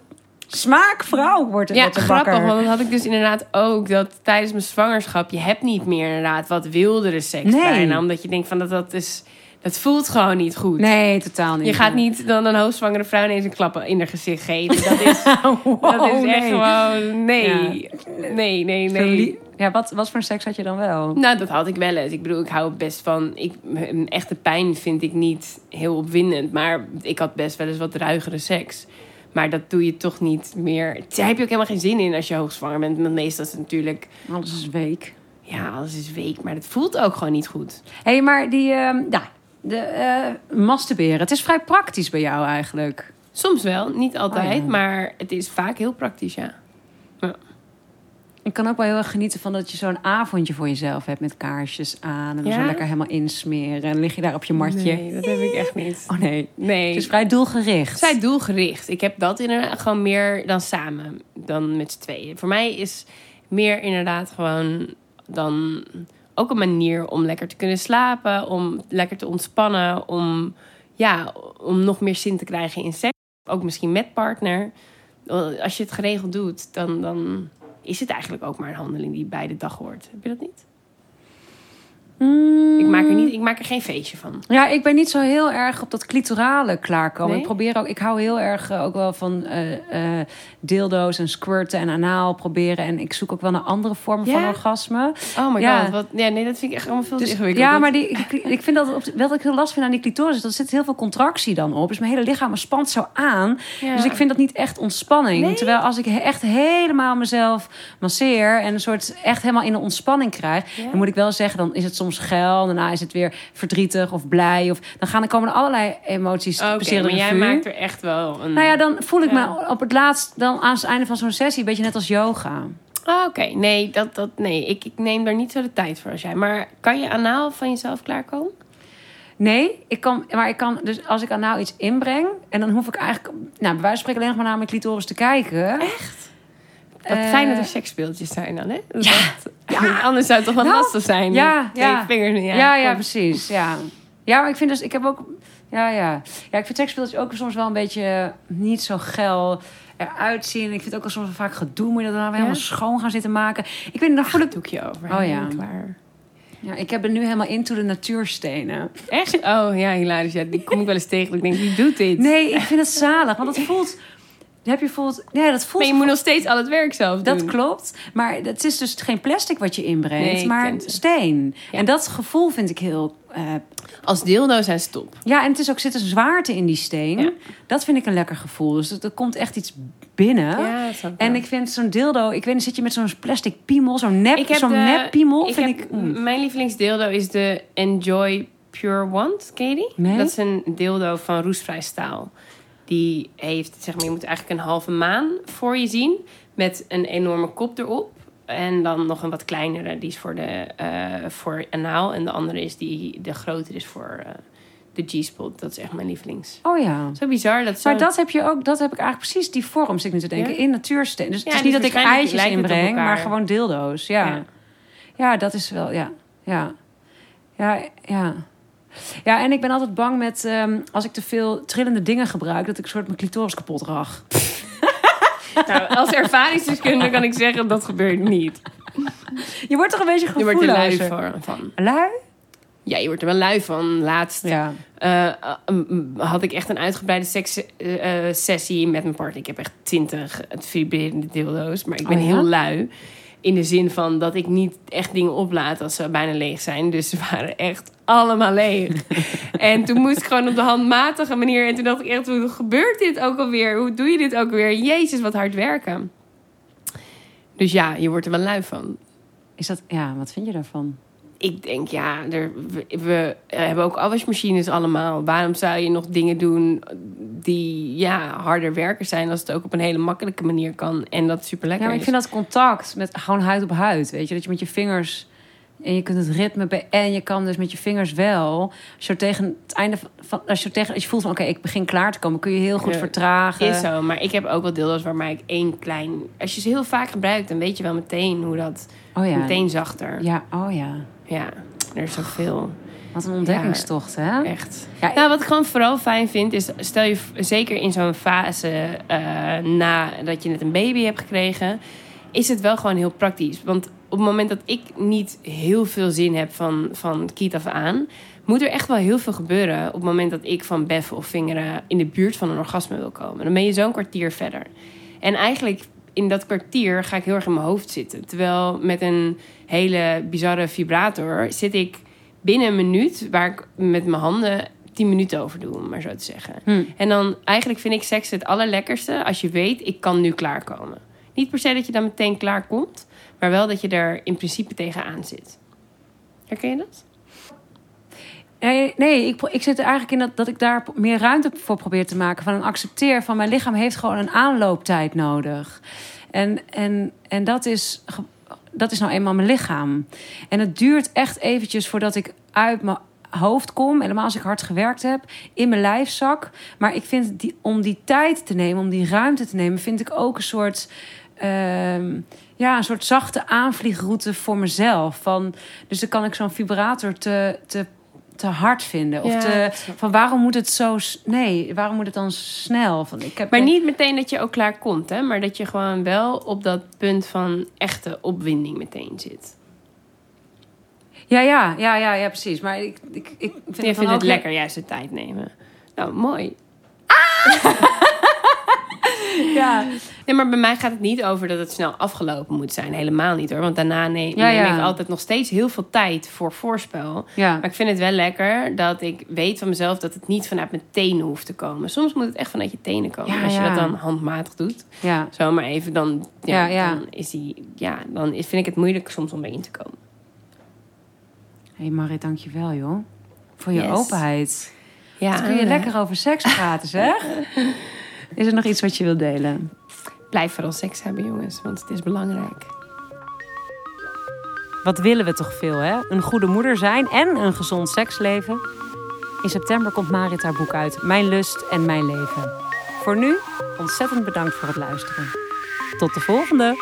smaakvrouw wordt het Ja, grappig, want dat had ik dus inderdaad ook. Dat tijdens mijn zwangerschap, je hebt niet meer inderdaad wat wildere seks Nee. bijna. Omdat je denkt van, dat, dat, is, dat voelt gewoon niet goed. Nee, totaal niet. Je gaat niet dan een hoogzwangere vrouw ineens een klap in haar gezicht geven. Dat is, Wow, *laughs* dat is echt nee. gewoon... Nee, nee, nee, nee. Ja, wat, wat voor seks had je dan wel? Nou, dat had ik wel eens. Ik bedoel, ik hou best van... Ik, een echte pijn vind ik niet heel opwindend. Maar ik had best wel eens wat ruigere seks. Maar dat doe je toch niet meer... Daar heb je ook helemaal geen zin in als je hoogzwanger bent. Want meestal is het natuurlijk... Alles is week. Ja, alles is week. Maar het voelt ook gewoon niet goed. Hé, hey, maar die... ehm ja, de eh masturberen. Het is vrij praktisch bij jou eigenlijk. Soms wel, niet altijd. Oh ja. Maar het is vaak heel praktisch, ja. Ik kan ook wel heel erg genieten van dat je zo'n avondje voor jezelf hebt met kaarsjes aan. En dan Ja? zo lekker helemaal insmeren. En lig je daar op je matje. Nee, dat heb ik echt niet. Oh nee, Nee. het is vrij doelgericht. Zij doelgericht. Ik heb dat inderdaad gewoon meer dan samen, dan met z'n tweeën. Voor mij is meer inderdaad gewoon dan ook een manier om lekker te kunnen slapen, om lekker te ontspannen, om, ja, om nog meer zin te krijgen in seks. Ook misschien met partner. Als je het geregeld doet, dan, dan is het eigenlijk ook maar een handeling die bij de dag hoort. Heb je dat niet? Mm. Ik maak er, niet, ik maak er geen feestje van. Ja, ik ben niet zo heel erg op dat clitorale klaarkomen. Nee? Ik probeer ook, ik hou heel erg eh, ook wel van eh, dildo's en squirten en anaal proberen. En ik zoek ook wel naar andere vormen Ja? van orgasme. Oh my Ja. god. Wat, ja, nee, dat vind ik echt allemaal veel te Dus, ingewikkeld. ja, maar die, ik, ik vind dat op, wat ik heel lastig vind aan die clitoris, is dat er zit heel veel contractie dan op. Dus mijn hele lichaam spant zo aan. Ja. Dus ik vind dat niet echt ontspanning. Nee? Terwijl als ik echt helemaal mezelf masseer en een soort echt helemaal in de ontspanning krijg, dan moet ik wel zeggen, dan is het soms geil, daarna is het weer verdrietig of blij. Of dan gaan er komen er allerlei emoties Oké, passeren maar jij maakt er echt wel een... Nou ja, dan voel ik Ja. me op het laatst, dan aan het einde van zo'n sessie, een beetje net als yoga. Ah, Oké, nee, dat, dat, nee ik, ik neem daar niet zo de tijd voor als jij. Maar kan je anaal van jezelf klaarkomen? Nee, ik kan, maar ik kan dus als ik aan nou iets inbreng en dan hoef ik eigenlijk, nou, bij wijze van spreken alleen nog maar naar mijn clitoris te kijken. Wat Eh, fijn dat er seksspeeltjes zijn dan, hè? Dat dat- Anders zou het toch wel Nou, lastig zijn. ja, Twee ja. vingers in je Ja, ja, precies. Ja. ja, maar ik vind dus, ik heb ook, ja, ja. Ja, ik vind seksspeeltjes ook soms wel een beetje niet zo geil eruit zien. Ik vind het ook wel soms wel vaak gedoe, moet je dat dan weer helemaal schoon gaan zitten maken. Ik weet niet, dan voel ik, doekje over. Oh ja. Klaar. ja, ik heb er nu helemaal into de natuurstenen. Echt? Oh ja, hilarisch. Ja, die kom ik wel eens tegen. Ik denk, wie doet dit? Nee, ik vind het zalig, want dat voelt, heb je voelt, ja, dat voelt Maar je moet nog steeds al het werk zelf doen. Dat klopt. Maar het is dus geen plastic wat je inbrengt, Nee, maar steen. Ja. En dat gevoel vind ik heel. eh, Als dildo zijn stop. ja, en het is ook zit een zwaarte in die steen. Ja. Dat vind ik een lekker gevoel. Dus er komt echt iets binnen. Ja, dat En ik vind zo'n dildo, ik weet niet, zit je met zo'n plastic piemel, zo'n nep, zo'n nep piemel, ik vind heb- ik. mm. Mijn lievelingsdildo is de Enjoy Pure Wand. Die? Nee. Dat is een dildo van roestvrij staal. Die heeft, zeg maar, je moet eigenlijk een halve maan voor je zien. Met een enorme kop erop. En dan nog een wat kleinere, die is voor, de, eh, voor anaal. En de andere is die, de grotere is voor eh, de G-spot. Dat is echt mijn lievelings. Oh ja. Zo bizar dat zo... Maar dat heb je ook, dat heb ik eigenlijk precies die vorm, zit ik nu te denken, Ja? in natuursteen. Dus het Ja, is niet dat ik eitjes het inbreng, maar gewoon dildo's. Ja. Ja. ja. dat is wel, ja. Ja, ja, ja. Ja, en ik ben altijd bang met, ehm, als ik te veel trillende dingen gebruik, dat ik een soort mijn clitoris kapot rag. *laughs* Nou, als ervaringsdeskundige kan ik zeggen, dat gebeurt niet. Je wordt toch een beetje Je wordt er lui van. Lui? Ja, je wordt er wel lui van. Laatst Ja. eh, eh, mm, had ik echt een uitgebreide sekssessie met mijn partner. Ik heb echt twintig vibrerende dildo's. Maar ik ben Oh ja? heel lui. In de zin van dat ik niet echt dingen oplaat als ze bijna leeg zijn. Dus ze waren echt allemaal leeg. *laughs* en toen moest ik gewoon op de handmatige manier. En toen dacht ik echt, hoe gebeurt dit ook alweer? Hoe doe je dit ook alweer? Jezus, wat hard werken. Dus ja, je wordt er wel lui van. Is dat, ja, wat vind je daarvan? Ik denk, ja, er, we, we hebben ook afwasmachines allemaal. Waarom zou je nog dingen doen die ja, harder werken zijn... als het ook op een hele makkelijke manier kan en dat super Ja, lekker maar ik vind dat contact met gewoon huid op huid, weet je, dat je met je vingers en je kunt het ritme bij en je kan dus met je vingers wel. Als je tegen het einde van, als je tegen als je voelt van oké, ik begin klaar te komen, kun je heel goed Ja, vertragen. Is zo, maar ik heb ook wel dildo's waarmee ik één klein... Als je ze heel vaak gebruikt, dan weet je wel meteen hoe dat... Oh ja. Meteen zachter. Ja. Ja, oh ja. Er is zoveel. Wat een ontdekkingstocht, hè? Echt. Ja, Nou, wat ik gewoon vooral fijn vind, is stel je zeker in zo'n fase eh nadat je net een baby hebt gekregen, is het wel gewoon heel praktisch. Want op het moment dat ik niet heel veel zin heb van, van kiet af aan, moet er echt wel heel veel gebeuren op het moment dat ik van beffen of vingeren in de buurt van een orgasme wil komen. Dan ben je zo'n kwartier verder. En eigenlijk in dat kwartier ga ik heel erg in mijn hoofd zitten. Terwijl met een hele bizarre vibrator zit ik binnen een minuut, waar ik met mijn handen 10 minuten over doe, om maar zo te zeggen. Hm. En dan eigenlijk vind ik seks het allerlekkerste als je weet, ik kan nu klaarkomen. Niet per se dat je dan meteen klaar komt, maar wel dat je er in principe tegenaan zit. Herken je dat? Nee, nee ik, ik zit er eigenlijk in dat, dat ik daar meer ruimte voor probeer te maken. Van een accepteer van mijn lichaam heeft gewoon een aanlooptijd nodig. En, en, en dat, is, dat is nou eenmaal mijn lichaam. En het duurt echt eventjes voordat ik uit mijn hoofd kom. Helemaal als ik hard gewerkt heb. In mijn lijfzak. Maar ik vind die, om die tijd te nemen, om die ruimte te nemen, vind ik ook een soort. ehm, ja, een soort zachte aanvliegroute voor mezelf. Van, dus dan kan ik zo'n vibrator te, te, te hard vinden. Of Ja, te, van waarom moet het zo... Nee, waarom moet het dan snel? Van, ik heb Maar niet meteen dat je ook klaar komt, hè? maar dat je gewoon wel op dat punt van echte opwinding meteen zit. Ja, ja, ja, ja, ja, precies. Maar ik, ik, ik vind, Je dan vindt het lekker juist de tijd nemen. Nou, mooi. *laughs* Ja, Nee, maar bij mij gaat het niet over dat het snel afgelopen moet zijn. Helemaal niet hoor. Want daarna neem, Ja, neem ja. ik altijd nog steeds heel veel tijd voor voorspel. ja. Maar ik vind het wel lekker dat ik weet van mezelf dat het niet vanuit mijn tenen hoeft te komen. Soms moet het echt vanuit je tenen komen. Als je dat dan handmatig doet. ja. Zo maar even, dan, dan is die, ja, dan vind ik het moeilijk soms om in te komen. Hé hey Marit, dankjewel joh. Voor je Yes. openheid. Ja, Dan kun je lekker over seks praten, zeg. *laughs* Is er nog iets wat je wilt delen? Blijf vooral seks hebben, jongens, want het is belangrijk. Wat willen we toch veel, hè? Een goede moeder zijn en een gezond seksleven. In september komt Marit haar boek uit, Mijn lust en mijn leven. Voor nu, ontzettend bedankt voor het luisteren. Tot de volgende!